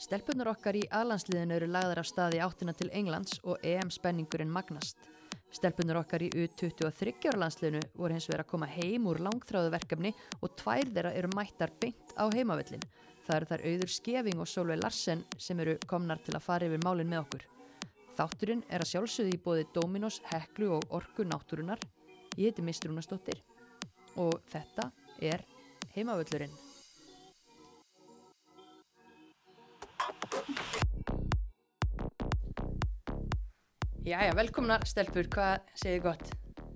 Stelpunar okkar í alansliðinu eru lagðar af staði áttina til Englands og EM-spenningurinn magnast. Stelpunar okkar í U23 ára landsliðinu voru hins vegar að koma heim úr langþráðu verkefni og tvær þeirra eru mættar beint á heimavellin. Það eru þar auður Skeving og Solveig Larsen sem eru komnar til að fara yfir málinn með okkur. Þátturinn er að sjálfsögði í bóði Dominos, Heklu og Orku náttúrunar. Ég heiti Mistrúnastóttir og þetta er heimavöllurinn. Jæja, velkomnar stelpur, hvað segir gott?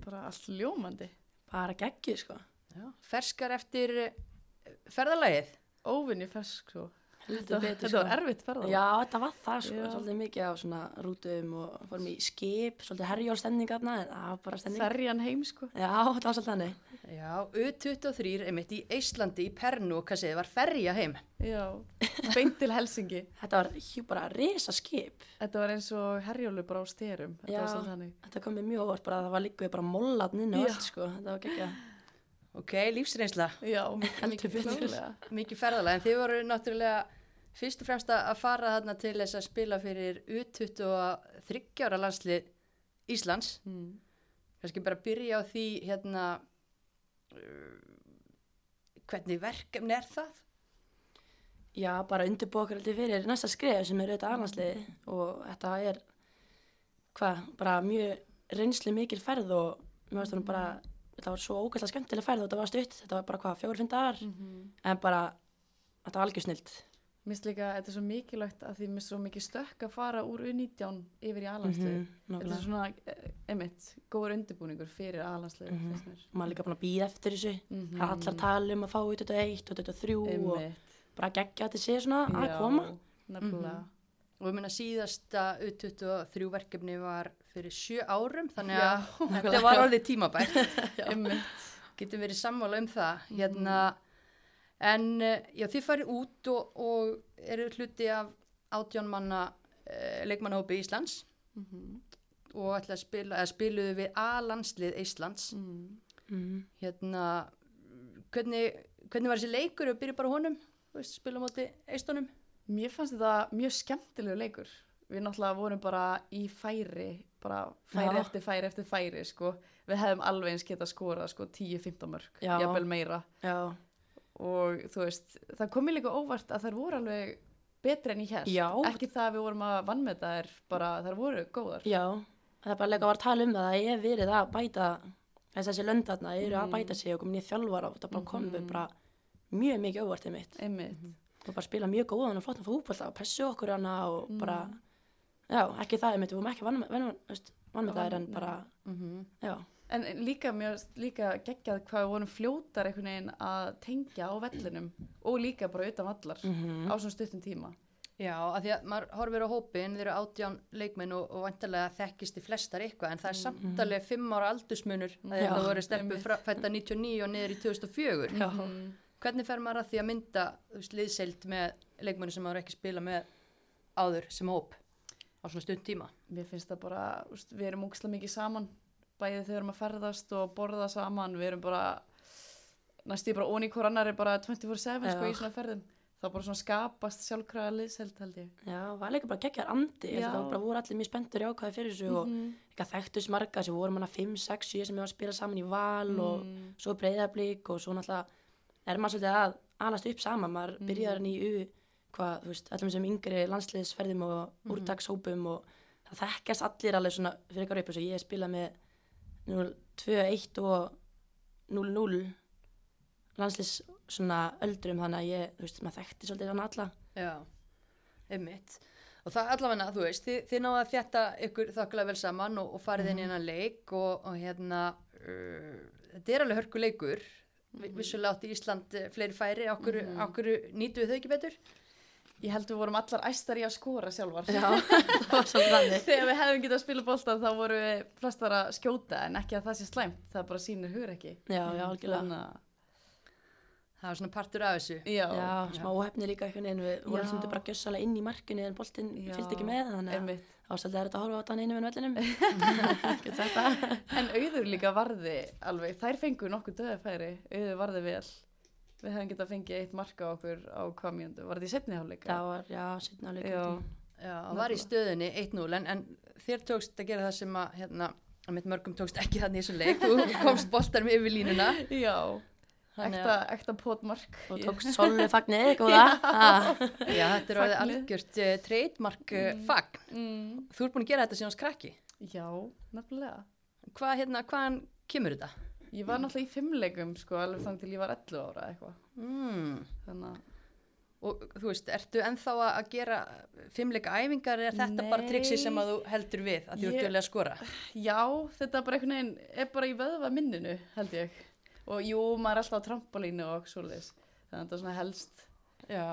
bara allt ljómandi Bara geggjuð sko. Já. Ferskar eftir eh, ferðalagið? óvinni fersk svo Heldur betur þetta sko. var erfitt ferða Já, þetta var það sko. Já. Svolítið mikið á svona rútum og fórum í skip, svolítið herjólstemning aðna, en það var bara stemning. ferjan heim sko Já, þetta var svolítið þannig. Já, U23 einmitt í Íslandi, í Pernu og hvað segið, var ferja heim. já, beint til Helsingi Þetta var hjú bara risa skip. þetta var eins og herjólu bara á styrum Já. var svolítið þannig Þetta kom mér mjög óvart bara að það var líkuð bara mollatn inn og Já. allt sko. Þetta var geggjað. Ok, lífsreynsla, já, mikið, Heldur mikið ferðalag, en þið voru náttúrulega fyrst og fremst að fara þarna til þess að spila fyrir U23 ára landslið Íslands. mm. Kannski bara byrja á því hérna, hvernig verkefni er það? Já, bara undirbúa okkur alltaf fyrir næsta skrif sem er auðvitað aðlandsliði og þetta er, hvað, bara mjög reynsli mikil ferð og finnst það bara, þetta var svo ógæslega skemmtileg ferð og þetta var stutt, þetta var bara hvað, fjóri, fimm dagar, en bara, þetta var algjör snilt. Mér finnst líka, þetta er svo mikilvægt að því mér finnst svo mikið stökk að fara úr U19 yfir í aðlandslið. Mhm, Þetta er svona, eh, einmitt, góður undirbúningur fyrir aðlandslið, Mhm. finnst mér. maður er líka búin að býða eftir þessu Mhm. það er allar að tala um að fá út þetta eitt og þetta þrjú og Einmitt. bara geggja að þetta sé svona að Já, koma Nefnilega. Og ég meina síðasta U23 verkefni var fyrir sjö árum, þannig Já, að þetta var orðið tímabært. Getum verið sammála um það hérna en eh, já þið farið út og, og eru hluti af átján manna uh, leikmannahópi Íslands Mhm. og ætla að spila, eða spiluðu við A-landslið Íslands Mm. mm. hérna hvernig, hvernig var þessi leikur og byrja bara honum spila á móti eistunum Mér fannst þetta mjög skemmtilegu leikur. Við náttúrulega vorum bara í færi, bara færi Já. eftir færi eftir færi, sko. Við hefðum alveg eins getað skorað, sko, 10-15 mörg, Já. jafnvel meira. já, Og þú veist, það kom mér líka óvart að þær voru alveg betri en ég. Já. Ekki það að við vorum að vannmeta þær, bara þær voru góðar. já það er bara leika að var að tala um það að ég hef verið að bæta þess að þessi lönd þarna eru að Mhm. bæta sig og komin í þjálfara og þetta bara kom Mhm. bara mjög mikið óvartið mitt Einmitt. og bara spila mjög góðan og flottan fútbolta og pressu okkur hana og Mm. bara já, ekki það, við vorum ekki vannmetaðir en bara, mm já En líka, mér líka geggjað hvað við vorum fljótar einhvern veginn að tengja á vellinum og líka bara utan vallar Mhm. á svona stuttum tíma. Já, af því að maður horfir á hópin, þeir eru átján leikmenn og, og vantarlega þekkist í flestar eitthvað, en það er samt alveg fimm ára aldursmunur að þetta voru einmitt. fætta 99 og niður í 2004. Já. Mhm. Hvernig fer maður að því að mynda liðseild með leikmennu sem maður ekki spila með áður sem hóp á svona stund tíma? Mér finnst það bara, úst, við erum ógislega mikið saman, bæðið þegar við erum að ferðast og borða saman, við erum bara, næstu bara onni hvort annar er bara 24-7 sko í svona ferðum. Það bara svona skapast sjálfkraga liðsheld held ég. Já, var líka bara geggjar andi, það var bara voru allir mjög spenntur í ákvæði fyrir þessu og Mhm. eitthvað þekktust marga sem voru manna 5, 6, 7 sem hefur að spila saman í val og Mm. svo breyðablík og svo náttúrulega er maður svolítið að alast upp saman, maður Mm. byrjar hann í U, hvað, þú veist, allum sem yngri landsliðsferðum og Mhm. úrtakshópum og það þekkjast allir alveg svona fyrir ykkur 2-1 og 0-0 landsliðs svona öldrum þannig að ég, þú veist, maður þekkti svolítið hann alla. Já, einmitt. Og það allavega, þú veist, þið, þið náðu að þjætta ykkur þokkulega vel saman og, og farið inn í hennan leik og, og hérna, uh, þetta er alveg hörku leikur. Mm Vissulega átti Ísland eh, fleiri færi, okkur, mm okkur nýtu þau ekki betur? Ég held við vorum allar æstar í að skora sjálfar. Já, það var svolítið þannig. Þegar við hefðum getað að spila bolta þá voru við flestar að skjóta en ekki að það sé slæmt, það bara sýnir hugur ekki. Já, já, algjörlega. Þannig að, Það var svona partur af þessu. já, Já, smá óhefni líka einhvern veginn, við vorum svolítið bara gjössalega inn í markinu en boltinn Já. fylgdi ekki með, þannig að einmitt. þá svolítið er þetta að horfa á þetta einu með vellinum. Það. En auður líka varði alveg, þær fengu nokkuð döðafæri, auður varði vel. Við hefum getað fengið eitt marka á okkur á hvað mjöndu, var þetta í setni hálfleika? Það var, já, setna Já. leika. Já, hann var í stöðunni 1-0 en, en þér tókst að gera það sem að hérna, að mitt mörgum tókst ekki þannig í þessum leik þú komst boltarum yfir línuna Já, ekta, ekta potmark. Og tókst solnu fagnið, góða. Ha. Já, þetta er algjört uh, trademark uh, fagn. Mm. Þú ert búin að gera þetta síðan skrakki. Já, nefnilega. Hvað, hérna, hvaðan kemur þetta? Ég var náttúrulega í fimmleikum, sko, alveg þannig til ég var 11 ára eitthvað. Mm. Þannig að, Og þú veist, ertu ennþá að gera fimmleika æfingar eða er þetta bara Nei. triksi sem að þú heldur við að þú ert djörlega að skora? já, þetta bara einhvern veginn, er bara í vöðva minninu, held ég. Og jú, maður er alltaf á trampolínu og svoleiðis. Þannig að þetta er svona helst. Já,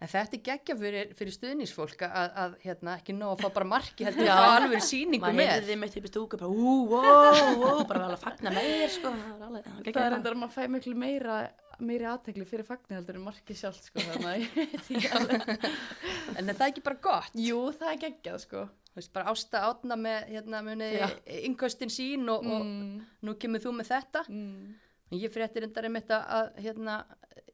en þetta er geggja fyrir, fyrir stuðnisfólk að, að hérna, ekki nóg að fá bara marki heldur að fá alveg síningu Maður með. heyrði þið mitt upp í stúku, bara, ú, ó, ó, bara vel að fagna með þér, sko. Það er alveg, það Það er enda að maður fæ miklu meira, meiri aðtekli fyrir fagni heldur en marki sjálft, sko, þannig að ég veit ekki alveg. En er það ekki bara gott? Jú, það er geggjað, sko. Þú veist, bara ásta átna með hérna, innkostin sín og, og Mm, nú kemur þú með þetta. mm. En ég fréttir endar einmitt að, að hérna,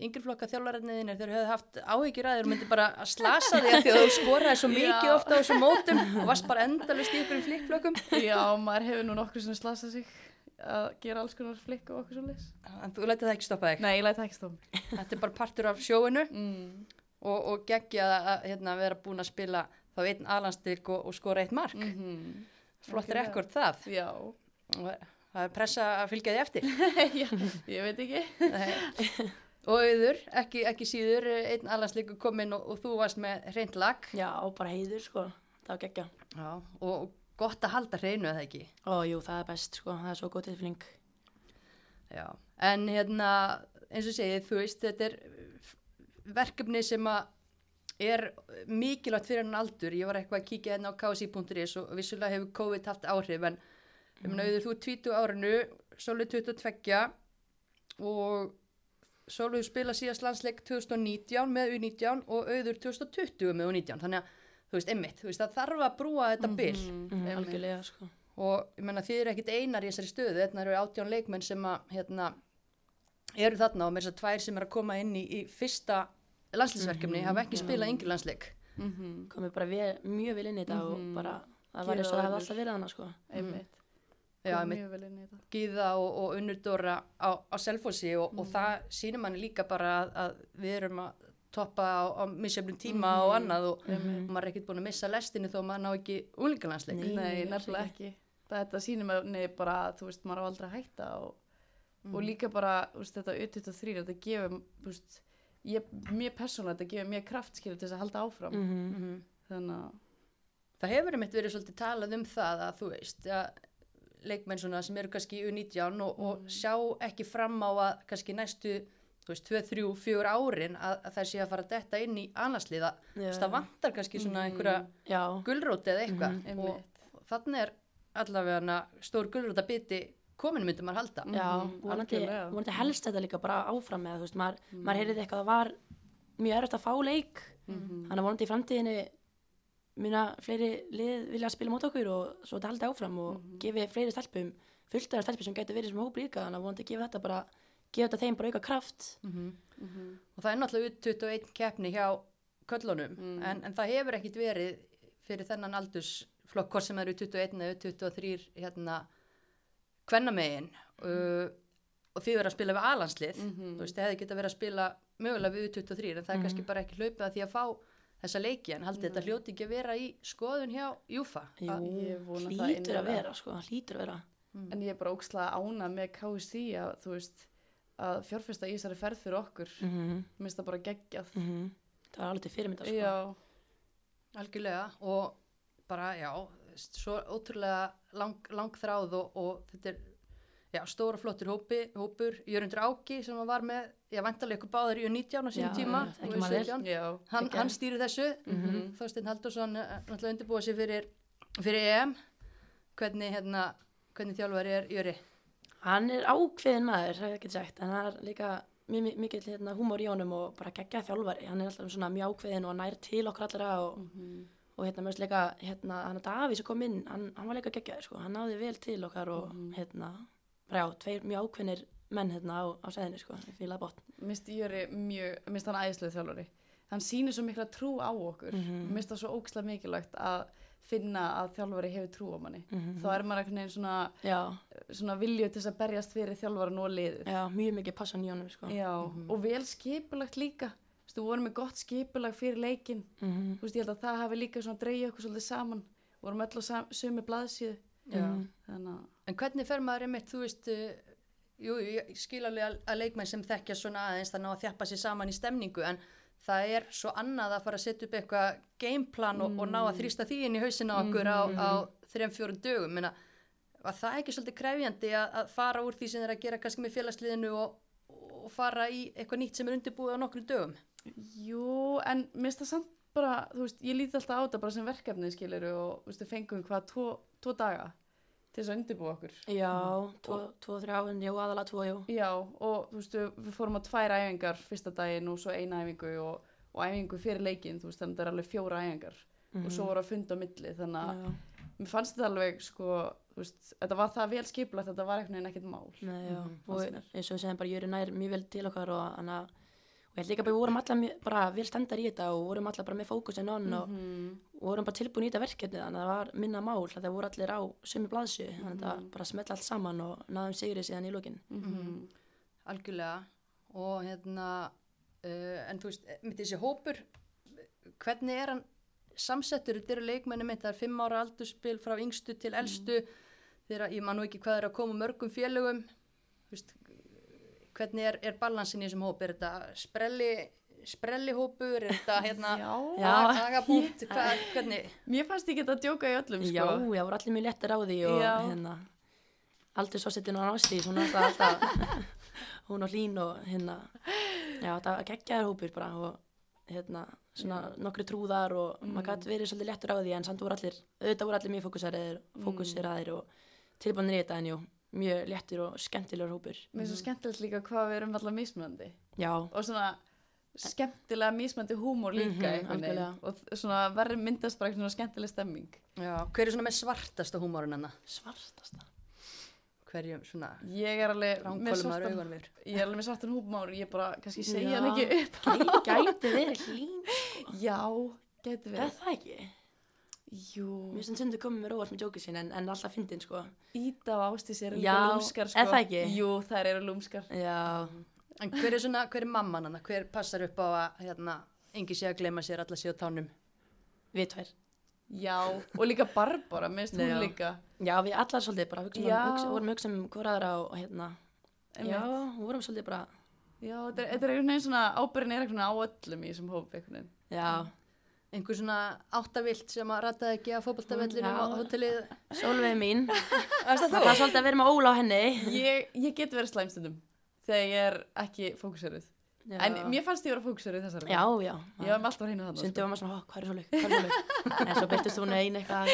yngreflokka þjálfararniðinir þeir höfðu haft áhyggjur að þeir myndi bara að slasa því að þú skoraði svo mikið ofta á þessum mótum og varst bara endalust í ykkur flikkflökkum. Já, maður hefur nú nokkur sem slasað sig að gera alls konar flikk og okkur svo leys. En þú lætið það ekki stoppa þig. Nei, ég læti ekki stóma. Þetta er bara partur af sjóinu Mm. og, og geggja að, hérna, vera búin að spila þá einn alanstilk og, og skora eitt mark. Mm Flott Algjörlega. rekord það. Já, Og það er pressa að fylgja því eftir. Já, ég veit ekki. Og auður, ekki, ekki síður, einn alansleiku kominn og, og þú varst með hreint lag. Já, bara heiður, sko. Það var geggja. Já, og gott að halda hreinu eða ekki. Ó, jú, það er best, sko. Það er svo góð tilfinning. Já, en hérna, eins og segið, þú veist, þetta er verkefni sem er mikilvægt fyrir hann aldur. Ég var eitthvað að kíkja hérna á ksi.is og vissulega hefur COVID haft áhrif, en meina auður þú er 20 árinu, Sólið 22 og Sólið spila síðast landsleik 2019 með U19 og auður 2020 með U19. Þannig að, þú veist, einmitt, þú veist, það þarf að brúa þetta bil. Mm, algjörlega, sko. og ég menna þið eru ekkit einar í þessari stöðu þetta eru átján leikmenn sem að hérna, eru þarna og með þess að tvær sem er að koma inn í, í fyrsta landslýsverkefni hafa ekki spilað yngri landsleik Mm Komið bara vel, mjög vel inn í þetta og Mhm. bara, það var eins og það hefði alltaf verið hana, sko. Einmitt. Já, mjög vel inn í þetta. Gíða og, og Unnur Dóra á, á Selfossi og, og það sýnir manni líka bara að, að við erum að toppa á, á misjöfnum tíma og annað og, og maður er ekkert búin að missa lestinu þó maður ná ekki úlingalandsleik Nei, Nei, nefnilega ekki. Þetta sýnir mig bara að, þú veist, maður á aldrei að hætta og, og líka bara, þú veist, þetta U23, þetta gefur, þú veist, ég, mér persónulega, þetta gefur mér kraft, skilur, til þess að halda áfram. Mm Mhm. Þannig að, Það hefur einmitt verið svolítið talað um það að þú veist að leikmenn svona sem eru kannski í U19 og, og sjá ekki fram á að kannski næstu þú veist, 2, 3, 4 árin að, að það sé að fara detta inn í annarsliða Já. það vantar kannski svona einhverja Já, gulróti eða eitthvað. Mhm, og, og þannig er allavega stór gulróta biti komin myndi maður halda. Já, Mhm, algjörlega. vonandi helst þetta líka bara áfram með, þú veist, maður, maður heyrði eitthvað að það var mjög erfitt að fá leik, Mhm. þannig að vonandi í framtíðinni muna fleiri lið vilja spila mót okkur og svo þetta haldi áfram og gefi fleiri stelpum, fullt af stelpum sem getur verið sem hóp líka, þannig að vonandi gefi þetta bara, gefi þetta þeim bara auka kraft. Mhm. Mhm. og það er náttúrulega út 21 keppni hjá köllunum Mm. en, en það hefur ekkit verið fyrir þennan aldursflokk hvort sem eru 21 eða 23 hérna kvennamegin uh, og þið verið að spila við alanslið Mhm. þú veist, þið hefði getað verið að spila mögulega við 23 en það er kannski bara ekki hlaupið að því að fá þessa leiki en haldið þetta hljóti ekki að vera í skoðun hjá Júfa Jú, ég vona það hlýtur að vera, sko, hlýtur að vera. En ég er bara ókslega ána með KSC að, þú veist, að fjárfesta í þessari ferð fyrir okkur. Mm -hmm. Mér finnst það bara geggjað. Það var alveg til fyrirmynda, sko. Já, algjörlega og bara já svo ótrúlega lang, langþráð og, og þetta er já, stóra flottur hópi, hópur Jörgundur Áki sem var með, já, vantarlega ykkur báður í 19 á sínum tíma já, og þekki í maður vel. 17. já. hann, hann stýrir þessu Mhm. Þorstein Haldursson eh, náttúrulega undirbúa sig fyrir, fyrir EM hvernig, hérna, hvernig þjálfari er Jöri Hann er ákveðin maður, það er ekki sagt, en hann er líka mjög mi- mikill hérna, húmor í honum og bara geggja þjálfari. Hann er alltaf svona mjög ákveðin og nær til okkur allra og, Mhm. og hérna mér finnst líka, hérna, hann að Daví sem kom inn, hann, hann var líka geggjaður, sko. Hann náði vel til okkar og hérna, bara já, tveir mjög ákveðinir menn hérna á, á sæðinni, sko, ég fílaði bótt. minnst Jöri mjög, minnst hann æðislega þjálfari hann sýnir svo mikla trú á okkur Mhm. minnst það svo ókslega mikilvægt að finna að þjálfari hefur trú á manni Mhm. þá er maður veginn svona, Já, svona vilju til þess að berjast fyrir þjálfaran og liðið já, mjög mikið passan í honum, sko. Já, og vel skipulagt líka Þú veist, við vorum með gott skipulag fyrir leikin Mhm. Þú veist, ég held að það hafi líka svona dreigja okkur svolítið saman vorum öll á sam- sömu blaðsíðu Já. Mhm. þannig að En hvernig fer maður einmitt, þú veist, uh, jú, ég skil alveg að, leikmenn sem þekkja svona aðeins það ná að þjappa sér saman í stemningu en það er svo annað að fara að setja upp eitthvað gameplan og, og ná að þrýsta því inn í hausin á okkur á, á þrejum fjórum dögum. Minna, var það ekki svolítið krefjandi að, að fara úr því sem þeir að gera kannski með félagsliðinu og, og fara í eitthvað nýtt sem er undirbúið á nokkrum dögum? Jú, en minnst það samt bara, þú veist, ég líti alltaf á þetta bara sem verkefni skilur og, þú veist, við fengum hvað tvo, tvo daga til þess að undirbúa okkur Já, tvo, tvo, þrjá, en jú, aðalega tvo, jú. Já, og þú veist, við- fórum á tvær æfingar fyrsta daginn og svo eina æfingu og, og æfingu fyrir leikinn, þú veist, þannig að það er alveg fjóra æfingar og svo voru að funda á milli, þannig að Já, mér fannst þetta alveg, sko, þú veist, þetta var það vel skipulagt, þetta var einhvern veginn ekkert mál. Nei, já, Mhm, og fannst mér. eins og við segjum bara, Jöri nær mjög vel til okkar og hann að, og ég held líka bara, við vorum mjög, bara vel standar í þetta og vorum alla bara með fókusin on og, Mhm. og vorum bara tilbúin í þetta verkefni þannig að það var minna mál, það voru allir á sömu blaðsu, þannig að það bara smetla allt saman og náðum sigri síðan í lokin. Mhm. Algjörlega og hérna uh, en þú veist, mitt þessi hópur hvernig er hann samsettur, þetta eru leikmenni mitt, það er fimm ára aldurspil frá yngstu til elstu þegar ég man nú ekki hvað er að koma mörgum félögum Þú veist, hvernig er, er balansin í þessum hóp er þetta sprelli sprelli hópur, er þetta hérna hvað, hvernig Mér fannst ég geta að djóka í öllum, sko. Já, já, voru allir mjög lettir á því og Já. hérna, aldrei svo settin á násti, svona alltaf, alltaf, hún og hlín og hérna, já, það geggjaður hópur bara og hérna, svona nokkri trúðar og Mm. maður gæti verið svolítið lettur á því en samt voru allir, auðvitað voru allir mjög fókuseraðir, Mm. fókuseraðir og tilbúinir í þetta en jú, mjög lettur og skemmtilegur hópur. Mér er svo skemmtilegt líka hvað við erum alltaf mismunandi. Já, Og svona skemmtilega mismunandi húmór líka Mhm, veginn. algjörlega. Og svona verður myndast bara svona skemmtileg stemming. Já, hver er svona með svartasta húmórun hennar? svartasta. Hverjum svona Ég er alveg með svartan, ég er alveg með svartan húmór, ég bara kannski segja hann ekki upp. Gæti verið hlín, Já, getur er við. það ekki? Jú, Mér finnst sundu komið mér óvart með jókið sín en, en alltaf fyndin sko. Íta og Ástis eru Já, líka lúmskar, sko. er það ekki? Jú, þær eru lúmskar. Já, En hver er svona, hver er mamman hann? Hver passar upp á að, hérna, engi sé að gleyma sér alla á tánum? við tvær. Já, og líka Barbara, minnst hún Já. líka. Já, við allar svolítið bara Já. um, hugsa, vorum hugsa um hver aðra og, hérna, Einmitt. já, vorum svolítið bara, Já, þetta er, þetta er einhvern veginn svona, ábyrðin er einhvern veginn á öllum í þessum hópi einhvern veginn. já, Einhver svona áttavilt sem að rataði ekki að fótboltavellinu Já. á hótelið? sólveig mín, Það það er svolítið að vera með óla á henni. Ég, ég get verið slæmstundum þegar ég er ekki fókuseruð. Já. En mér fannst ég vera fókuseruð þessari. Já, já, Ég var með alltaf hreinu þannig. Sundi var maður svona, "Hó, hvað er svolítið, hvað er svolítið, en svo byrtist hún ein eitthvað.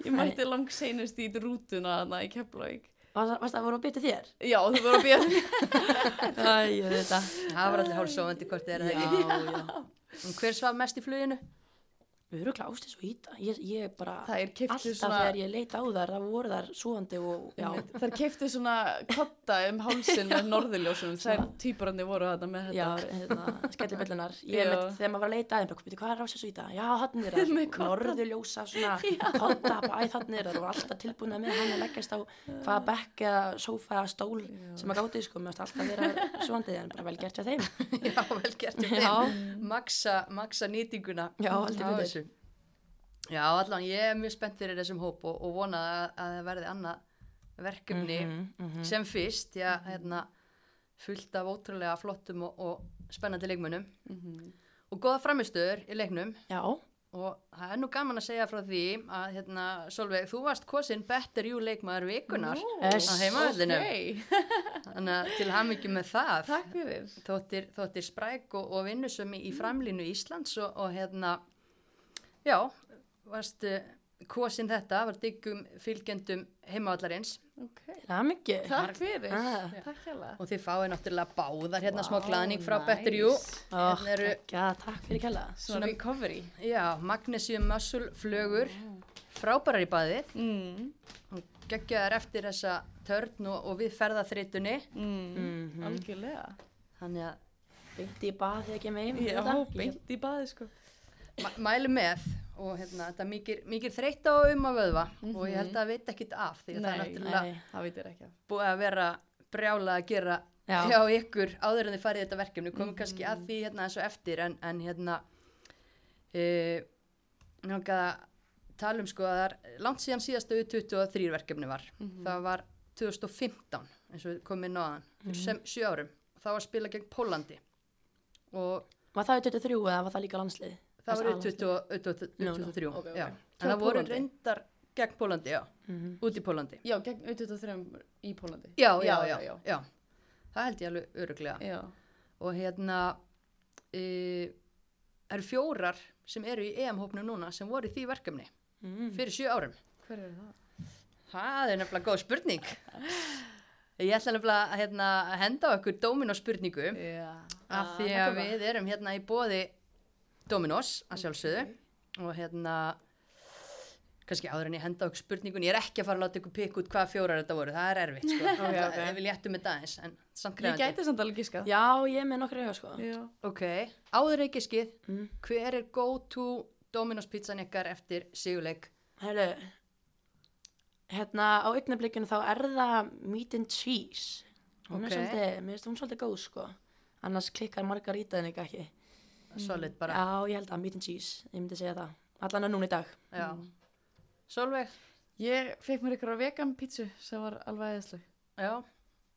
Ég mætti langt seinust í rútuna þarna í Keflavík. Varst varst það voru að byrta þér? Já, þú voru að býja því. En hver svaf mest í fluginu? Erum klást þessu íta, ég, ég bara, Það er alltaf svona- þegar ég leit á þar, það voru þar svoandi og, já, Þær keiftu svona kotta um hálsin með norðurljósunum. Þær týpurandi voru þarna með Já, þetta. hérna, skellibellunar Ég Já. með, þegar maður var að leita aðeins, bara, hvað er svo í það? Já, þannig er það, kodda. norðurljósa, svona, bara æ, þannig er það, það voru alltaf tilbúin með hann að leggjast á hvaða bekk eða sófa stól sem að gáti, sko, varst alltaf vera svoandi, en bara vel gert hjá þeim. Já, vel gert hjá Já. þeim. Já, allan, ég er mjög spennt fyrir þessum hóp og, og vona að, að það verði annað verkefni Mhm, mhm. sem fyrst, já, hérna, fullt af ótrúlega flottum og, og spennandi leikmönnum. Mhm. og góða framistöður í leiknum. Já, og það er nú gaman að segja frá því að, hérna, Solveig, þú varst kosin Better You leikmaður vikunar Yes. á heimavöldinu, Ok, þannig að til hamingjum með það. Þóttir, þóttir spræk og, og vinnusömi í framlínu Íslands og, og hérna já, varst kosin þetta, var diggum fylgjendum heimavallarins Ok, það er mikið. takk fyrir. Ah. Og þið fáið náttúrulega báðar hérna smá Vá, glaðning frá nice. Better You Ó, hérna eru, já, takk fyrir kella. Svona recovery. já, Magnesium Muscle flögur frábærar í baðið Mm. geggjaðar eftir þessa törn og, og við ferðaþritunni Mm. Mhm. Algjörlega. þannig að Beint í bað þegar ég kem heim. Já, þetta. Ég- beint í baði sko. Mæ- mælu með og hérna, þetta er mikið, mikið þreytt á um að vöðva og ég held að það veit ekkit af því að það er Nei, náttúrulega Nei. Búið að vera brjála að gera Já. hjá ykkur áður en þið farið þetta verkefni komum kannski að því hérna eins og eftir en, en hérna e, náttúrulega tala um sko að það er langt síðan síðasta U23 verkefni var það var 2015 eins og á þann fyrir sem, sjö árum það var að spila gegn Pólandi og Var það í 23 eða var það líka landslið? Það var Þessi U23 Nú, nú, U23 ok, ok. já. Hjá en það voru reyndar gegn Pólandi, já, Mhm. út í Pólandi Já, gegn U23 í Pólandi. já, já, já, það held ég alveg öruglega Já. og hérna e, eru fjórar sem eru í EM-hópnum núna sem voru í því verkefni Mm. fyrir sjö árum Hver er það? það er nefnilega góð spurning ég ætla nefnilega að hérna, henda á ykkur Dominos spurningu af því að við erum hérna í bóði Dominos að sjálfsögðu og hérna kannski áður en ég henda á ykkur spurningun ég er ekki að fara að láta ykkur pikka út hvað fjórar þetta voru það er erfitt sko Ok, ok. ég vil léttu með dagins en samt Ég krefandi gæti samt alveg giskað. Já, ég með nokkru auðvitað sko. Já. ok, áður ekki skið Mm. hver er go to Dominos pizzan ykkar eftir sigurleik Herru, hérna á augnablikinu þá er það meat and cheese. Hún Ok. er svolítið, mér finnst hún svolítið góð sko. Annars klikkar margarítaðin ekki ekki. Solid bara Já, ég held að meat and cheese, ég myndi segja það. Allan að núna í dag. Já. Solveig Ég fekk mér ykkur á vegan pítsu sem var alveg eðisleg. já,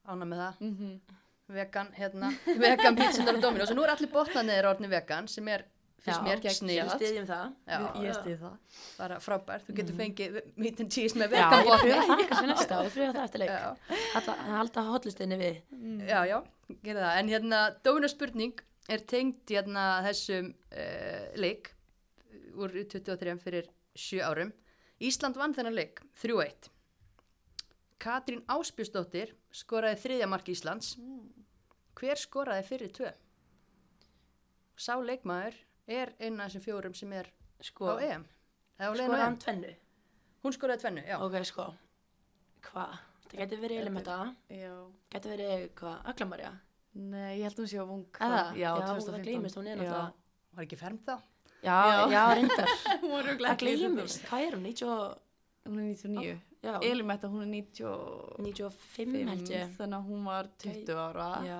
ána með það Mm -hmm. vegan, hérna, vegan pizzunar og Dominos og nú er allir botnanir orðni vegan sem er fyrst Já, mér Við snill stiðjum það. Já, Ég stið það. bara frábært, þú getur fengið meat and cheese með. Já, vegan ég pröfa botni það kannski næsta og pröfa það eftir leik. Já, Halda, halda hotlistinni við. já, já, gera það en hérna, Dominos spurning er tengd hérna þessum uh, leik úr 23 fyrir 7 árum Ísland vann þennan leik 3-1 Katrín Áspjúsdóttir skoraði þriðja mark Íslands hver skoraði fyrir tvö sá leikmaður er eina af þessum fjórum sem er Sko, á EM Eða á leiðinni á skora EM. hann tvennu. hún skoraði tvennu, já Ok, sko. Hvað? Það getur verið Elimetta, Já. getur verið, hvað, Aglamarja? Nei, ég held hún sé á vung. Eða? Já, Já, 2015. það gleymist, hún er náttúrulega- var ekki fermt þá Já, Já. reyndar. Hún var Það gleymist. Hvað er hún? 90, Hún er 99. já, Elimetta, hún er 95 95 held ég. þannig að hún var 20 ára. Já,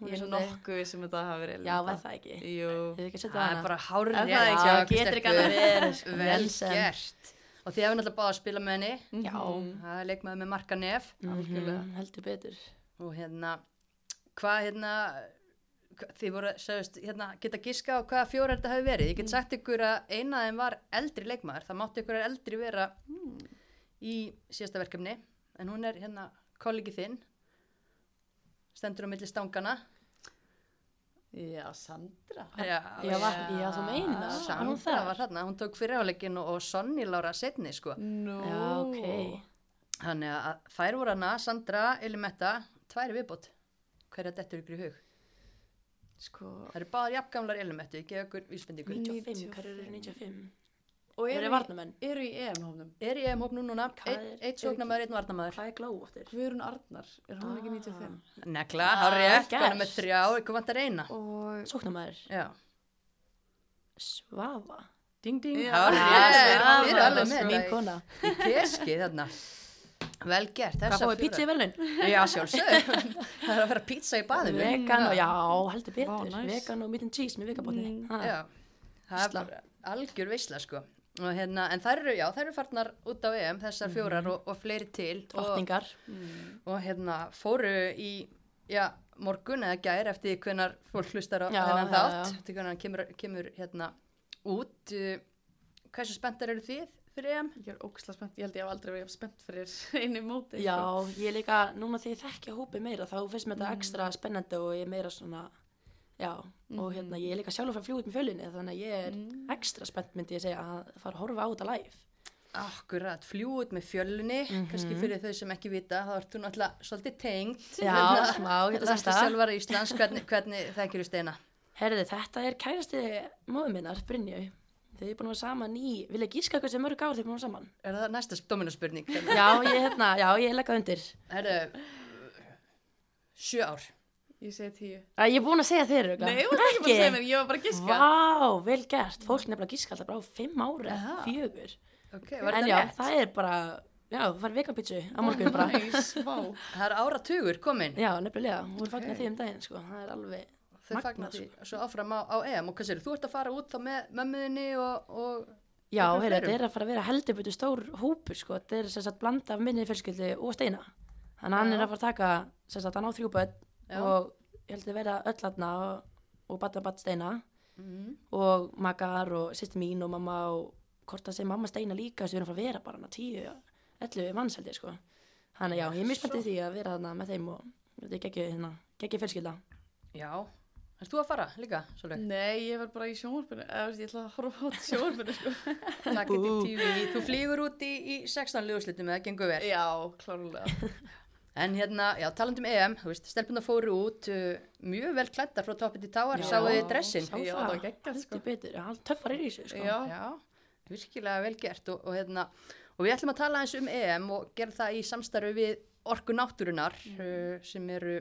hún Ég er er svolítið. nokkuð sem þetta hafi verið Já, var það ekki? Jú. Að það er bara hárið Er það ekki? Já, getur ekki annað verið, sko. vel gert og þið hefur náttúrulega báða að spila með henni Já, það er leikmaður með marka nef mhm, heldur betur. og hérna hvað hérna þið voru, sagðist, hérna, geta giska á hvaða fjóra þetta hefur verið. Ég get sagt ykkur að eina af þeim var eldri leikmaður. Það mátti ykkur eldri vera í síðasta verkefni. En hún er hérna kollegi þinn. Stendur á milli stangana. Já, Sandra. Já, Já, var, já, þú meinar. Sandra Var hún þar? var þarna. Hún tók fyrir áleikin og, og Sonny Lára setni, sko. Nú. Já, ok. Þannig að þær voru hana, Sandra, Elimetta, tværi viðbót. Hverja dettur ykkur í hug? Sko, Það eru báðar jafngamlar Elimettu, ég gef ykkur vísbendingu. 95, hver eru 95? og Eru eru, varnamenn? eru í EM-hófnum. Er ég um hópnum núna, Ein- er- einn er varnamaður. Hvað er glóóttir? Guðrún Arnar, er hún ekki 95? Negla, Ah, hárið, gert. konum með þrjá, ykkur vantar eina. Og Sóknarmæður? Já. Svafa? Ding, ding, hárið, Ah, þið eru Svafa, alveg með Mín kona. í- í peski þarna. Vel gert, Hvað þessar fóði pítsu í velun? Já, sjálfsög. Það er að vera pizza í baðinu. Vegan og, já, heldur betur. Vá, nice. Vegan og meat and cheese með vikabotni. Mm. Já, það er bara algjör veisla, sko. Og hérna, en þær eru, já, þær eru farnar út á EM, þessar fjórar og, og fleiri til. Og, Drottningar. og hérna, fóru í, já, morgun eða gær eftir hvenar fólk hlustar á Já, þennan já, þátt, já. eftir hvenar hann kemur, kemur hérna út. Hversu spenntar eru þið fyrir EM? ég er ógæslega spennt. Ég held ég hef aldrei verið jafn spennt fyrir einu móti. Já, sko. ég er líka, núna því ég þekkja hópi meira, þá finnst mér þetta Mm. ekstra spennandi og ég er meira svona, já, og hérna, ég er líka sjálf að fara að út með fjölinni, þannig að ég er Mm. ekstra spennt, myndi ég segja, að fara að horfa á þetta live. Akkurat, fljúu út með fjölunni, kannski fyrir þau sem ekki vita, þá ert þú náttúrulega svolítið tengd. Já, smá, getur sagt Læstu það. sjálfara Íslands, hvernig, hvernig þekkir þú steina? Herði, þetta er kærasti móðu minnar, Brynju. Þau er búin að vera saman í, vil ég gíska hversu mörg ár þau er búin að vera saman? Er það næsta dominarspurning? Já, ég, hérna, já, ég legg það undir. Herru, sjö ár. Ég segi tíu. Æ, ég er búin að segja þeir eru Nei, þú varst ekki bara að segja mér, ég var bara að giska. Vá, vel gert. Fólk nefnilega gíska alltaf bara á fimm ára, Aha. fjögur. Ok, var En þetta já, rétt? það er bara, já, þú fær veganpítsu á morgun bara. Næs, vá. Það er áratugur komin. Já, Þau fagnar því sko. svo áfram á, á EM og hvað sér, þú ert að fara út þá með mömmuðinni og, og Já, þetta er að fara að vera heldur betur stór hópur, sko. Þetta er sagt blanda af minni fjölskyldu og steina. Þannig að hann er að fara að taka, sagt, hann á þrjú börn Já. og ég held að vera öll aðna og, og batta batt steina mm, og makar og sýsti mín og mamma og hvort það sé mamma steina líka þess að við erum að fara að vera bara hana tíu, ellu ég, sko. Þannig að já, ég er mjög spenntið því að vera þarna með þeim og þetta er geggið, hérna, geggið fjölskylda. já. Erst þú að fara líka, Sólveig? Nei, ég var bara í sjónvarpinu, eða ég ætla að horfa á sjónvarpinu, sko. Takk til TV. Þú flýgur út í, í 16 liðuslitum eða gengur vel. Já, klárlega. En hérna, já, talandum EM, þú veist, stelpuna fóru út uh, mjög vel klættar frá toppið til táar, Já. sáu þið dressin. Já, það, það var geggjað, sko. heldur betur, já, töffar er í þessu, sko. Já. Já, virkilega vel gert og, og, hérna, og við ætlum að tala eins um EM og gera það í samstarfi við Orku Náttúrunar uh, sem eru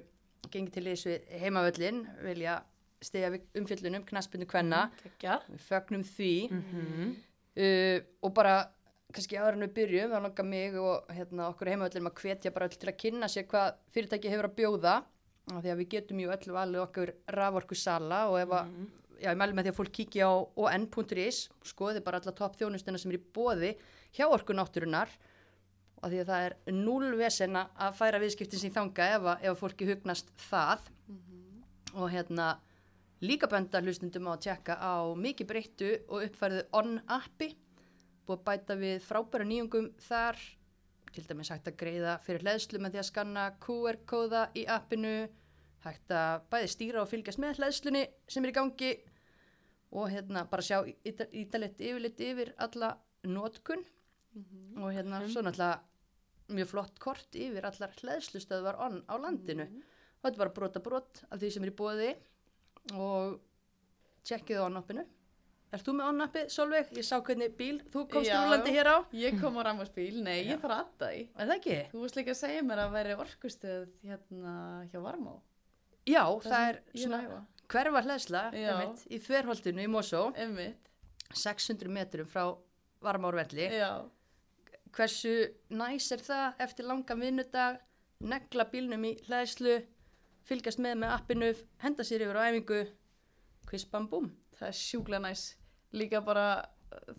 gengið til við heimavöllin, vilja stegja umfjöllunum, knaspinu kvenna, Geggjað. við fögnum því. Mhm. uh, og bara kannski áður en við byrjum, þá langar mig og hérna, okkur heimavöllum að hvetja bara öll til að kynna sér hvað fyrirtæki hefur að bjóða. Af því að við getum ju öll valið okkur raforku sala og ef að já, ég mæli með því að fólk kíkja á on.is skoði bara alla topp þjónustuna sem er í bóði hjá orku náttúrunar og því að það er núl vesena að færa viðskiptin sín þanga ef að, ef að fólki hugnast það. Og hérna líka benda hlustundum á að tjekka á mikið breyttu og uppfærðu on-appi búið að bæta við frábæra nýjungum þar til dæmis hægt að greiða fyrir hlæðslu með því að skanna QR-kóða í appinu hægt að bæði stýra og fylgjast með hlæðslunni sem er í gangi og hérna bara sjá ítalett yfirleitt yfir alla notkun og hérna svo náttúrulega mjög flott kort yfir allar hlæðslustöðvar on á landinu og þetta er bara brota brot af því sem er í bóði og tjekkið á on-appinu Ert þú með on-appið, Solveig? Ég sá hvernig bíl þú komst Já. rúlandi hér á Ég kom á rammarspíl, nei, ég þarf að adda í. Er það ekki? Þú varst líka að segja mér að væri orkustöð hérna hjá Varmá. Já, það, sem er ég svona hverfa hlæðsla Já. einmitt, í þverholtinu í Mosó Einmitt, 600 metrum frá Varmárvelli já. Hversu næs er það eftir langan vinnudag negla bílnum í hlæðslu fylgjast með með appinu henda sér yfir á æfingu quiz bam búm Það er sjúklega næs. Líka bara,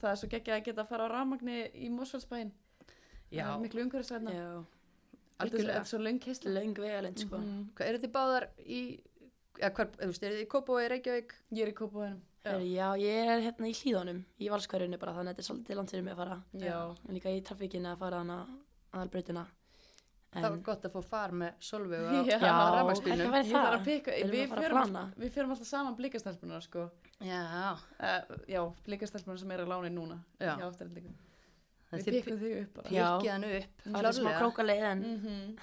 það er svo geggjað að geta að fara á rafmagni í Mosfellsbæinn. Já, Það er miklu umhverfisvæðna. Já, Þetta er algjörlega svo löng keisla. löng vegalind, sko. Mhm. Hvað eru þið báðar í eða hvar, þú veist, eru þið í Kópavogi, Reykjavík Ég er í kópavænum. Já. já, ég er hérna í hlíðunum, í valskverjunni bara, þannig að þetta er svolítið langt fyrir mig að fara. Já. En líka í trafíkinni að fara hana aðalbreytina. En, það var gott að fá far með Solveig Já. á já, Ég þarf það? að pikka, Erum við, að fara að förum plana? alltaf, við förum alltaf saman blikastelpunar sko. Já, Uh, já, blikastelpunar sem er að lána núna. Já. Já. Það Við pikkum þig upp. Já. pikkið hann upp en Mhm.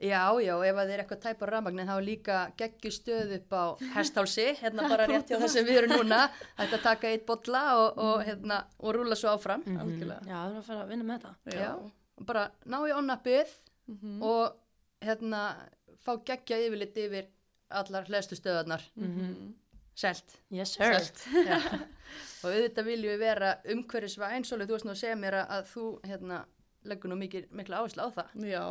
Já, já, ef að þið er eitthvað tæp á rafmagnin þá er líka geggju stöð upp á hesthálsi, hérna bara rétt hjá þess að við erum núna að taka eitt bolla og, og, hérna, og rúla svo áfram Mhm. Algjörlega. Já, það er að fara að vinna með þetta. já. og bara ná í onnappið Mhm. og hérna fá geggja yfirlit yfir allar hlæstu stöðarnar Mhm. selt, Yes, sir. selt. Og auðvitað viljum við vera umhverfisvæn svolítið þú veist nú að segja mér að, þú hérna leggur nú mikil, mikla áherslu á það Já,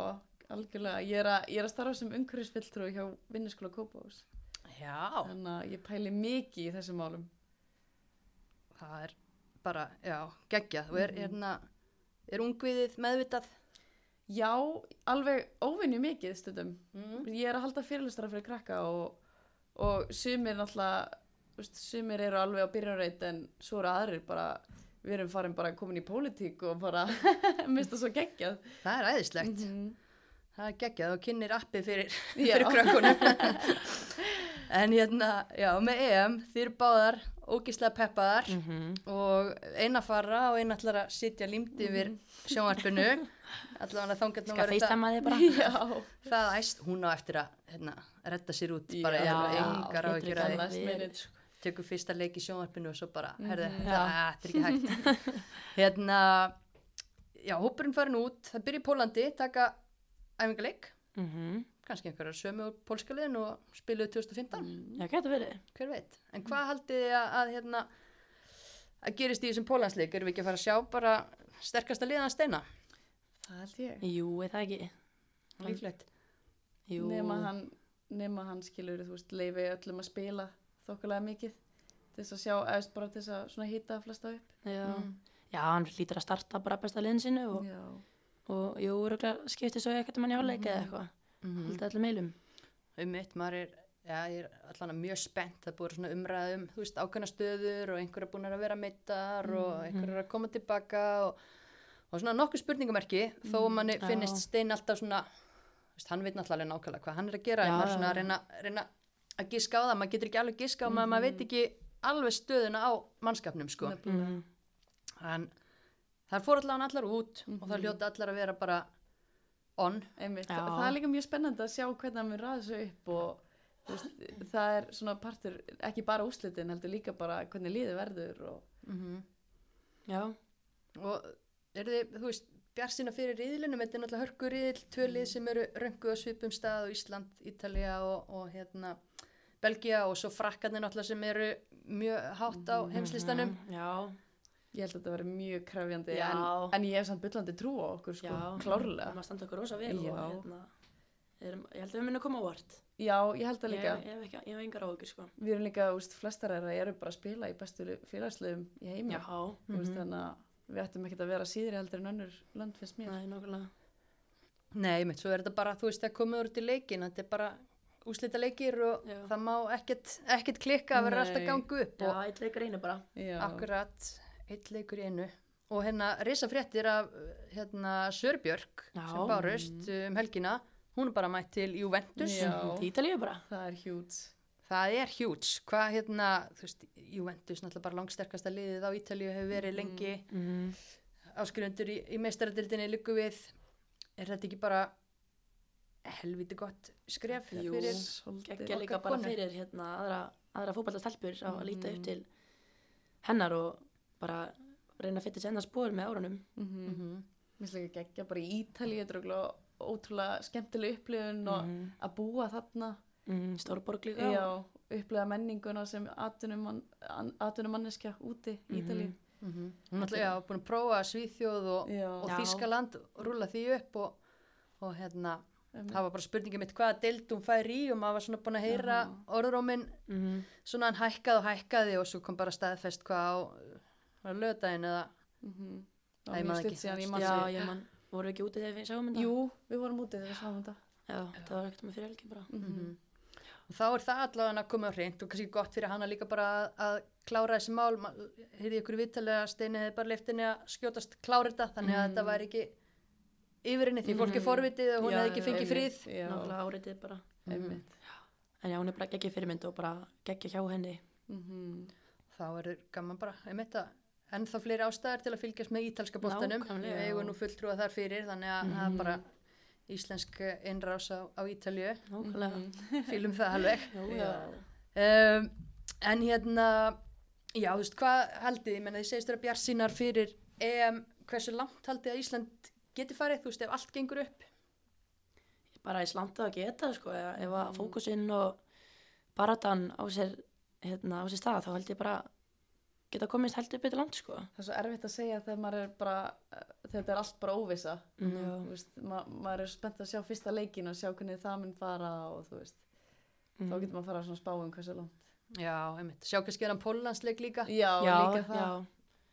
algjörlega. Ég er að, ég er að starfa sem umhverfisfylltrú hjá vinnuskóla Kópavós. Já, Þannig að ég pæli mikið í þessum málum. það er bara, já, geggjað og er, hérna, er ungviðið meðvitað Já, alveg óvinni mikið stundum. mm. Ég er að halda fyrirlustara fyrir krakka og, og sumir náttúrulega, þú veist, sumir eru alveg á byrjarreit en svo eru aðrir bara, við erum farin bara komin í pólitík og bara mista svo geggjað. það er æðislegt. Mhm. það er geggjað og kynir appið fyrir, fyrir krökkunum. En hérna, já, með EM þið eru báðar ógíslega peppaðar Mhm. og eina fara og eina ætlar að sitja límt yfir sjónvarpinu. Allavega þangat nú Skal verður það, það æst hún á eftir að hérna, redda sér út Já. bara Já, er engar á getur ekki ekki tekur fyrsta leik í sjónvarpinu og svo bara, Mhm. það er ekki hægt hérna já, hópurinn farin út, það byrja í Pólandi taka æfingaleik Mhm. kannski einhverjar sömu úr pólska liðinu og spiluðu 2015, Já, getur verið. hver veit. En hvað haldið þið að, að, hérna, að gerist í þessum pólandsleik? Erum við ekki að fara að sjá bara sterkasta liðan steina? Það held ég. Jú, er það ekki. Líklegt. Jú. Nema hann, hann skilur, þú veist, leifi öllum að spila þokkulega mikið til þess að sjá, eða bara til þess að svona hýta flesta upp. Já. Mm. Já, hann lítur að starta bara besta liðin sinu og, Já. og jú, örugglega skipti svo ekkert um hann í áleika eða eitthvað. Mm Haldið allir meilum. Um mitt, maður er, já, ég er allan mjög spennt. Það er búið svona umræðum, þú veist, ákveðna stöður og einhverja búin að vera meittar og einhverja er að koma tilbaka og, og svona nokkuð spurningamerki þó að manni já. finnist stein alltaf svona, veist, hann veit náttúrulega nákvæmlega hvað hann er að gera en Já, maður svona að reyna, reyna að giska á það, maður getur ekki alveg giska á maður, maður veit ekki alveg stöðuna á mannskapnum, sko. Mm. En það fór allan allar út og það hljóta allar að vera bara on. Það er líka mjög spennandi að sjá hvernig hann ræða þessu upp og veist, það er svona partur, ekki bara úslitin, heldur líka bara hvernig líði verður og Mm Já. og eru þið, þú veist, bjarsina fyrir riðlinum, þetta er náttúrulega hörku riðil, tvö lið sem eru röngu á svipum stað og Ísland, Ítalía og, og hérna Belgia og svo frakkarnir náttúrulega sem eru mjög hátt á heimslistanum. Mhm, Já. ég held að þetta verði mjög krefjandi Já. en, en ég hef samt byllandi trú á okkur sko, klárlega. Það maður standa okkur rosa vel Já. og hérna, erum, ég held að við munum koma á vart. Já, ég held að Ég, líka. ég ekki, ég hef engar áhugur, sko. Við erum líka, úst, flestar þeirra eru bara að spila í bestu félagslegum í heimi. Já. Þú veist, þannig að við ættum ekkert að vera síðri heldur en önnur lönd finnst mér. Nei, nokkulega. Nei, mitt, svo er þetta bara, þú veist, það komið úr til leikin, þetta er bara úslita leikir og Já. það má ekkert, ekkert klikka að vera alltaf gangu upp Já, eitt leikur einu bara. Já. akkurat eitt leikur í einu. Og hérna, risa fréttir af hérna, Sörbjörg Já. sem bárust um helgina, hún er bara mætt til Juventus. Ítalíu bara. Það er hjút. Það er hjúts, hvað hérna, þú veist, Juventus náttúrulega bara langsterkasta liðið á Ítalíu hefur verið lengi, Mm. áskrifendur í, í meistaradildinni líku við, er þetta ekki bara helviti gott skref Jú. fyrir Gekkja líka okkar bara konu? fyrir hérna aðra, aðra fótballtastelpur á að líta Mhm. upp til hennar og bara reyna að fytta sér hennar spór með árunum. Mm Mm -hmm. Mér finnst líka geggja bara í Ítalíu, þetta er ótrúlega skemmtileg upplifun og Mhm. að búa þarna. Mm, Stórborg líka. Já, upplifa menninguna sem atvinnumann, atvinnumanneskja úti í Ítalíu. Hún er búin að prófa Svíþjóð og, og. Þískaland, rúla því upp og, og hérna. Það var bara spurningið mitt hvaða deild hún fær í og maður var svona búin að heyra orðróminn Mm. svona hann hækkaði og hækkaði og svo kom bara staðfest hvað á, lögdægin eða Mm Það Nei, var man mjög ekki. í Já, ég man, voru við ekki úti þegar við sjáum þetta? Jú, við vorum úti þegar við sáum þetta. Já, það var ekkert með fyrir helgi bara. Mhm. og þá er það allavega að koma á hreint og kannski gott fyrir hana líka bara að, að klára þessi mál, heyrði ykkur viðtalega steini yfir henni því fólk er forvitið og hún hefði ekki fengið frið. Nákvæmlega áreitið bara. einmitt. En já, hún er bara geggja fyrirmynd og bara geggja hjá henni. Mhm. þá er gaman bara, einmitt að ennþá fleiri ástæðar til að fylgjast með ítalska Nákvæmlega. við eigum nú fulltrúa þar fyrir þannig að það er bara íslensk innrás á, á Ítalju Nákvæmlega. fylgum það alveg. Um, en hérna já, þú veist, hvað haldið ég menna þið segist vera bjarsínar fyrir EM, hversu langt haldið að Ísland geti farið, þú veist, ef allt gengur upp bara í slanda að geta sko, ef, ef að fókusinn og baratan á sér hérna, á sér stað, þá held ég bara geta komist heldur betur langt sko. Það er svo erfitt að segja þegar maður er bara, þetta er allt bara óvisa. Mm, veist, ma maður er spennt að sjá fyrsta leikin og sjá hvernig það mun fara og þú veist, þá getur maður að fara að svona spá um hversu langt. já, einmitt, sjá kannski er hann Póllandsleik líka Já, já, líka það. já,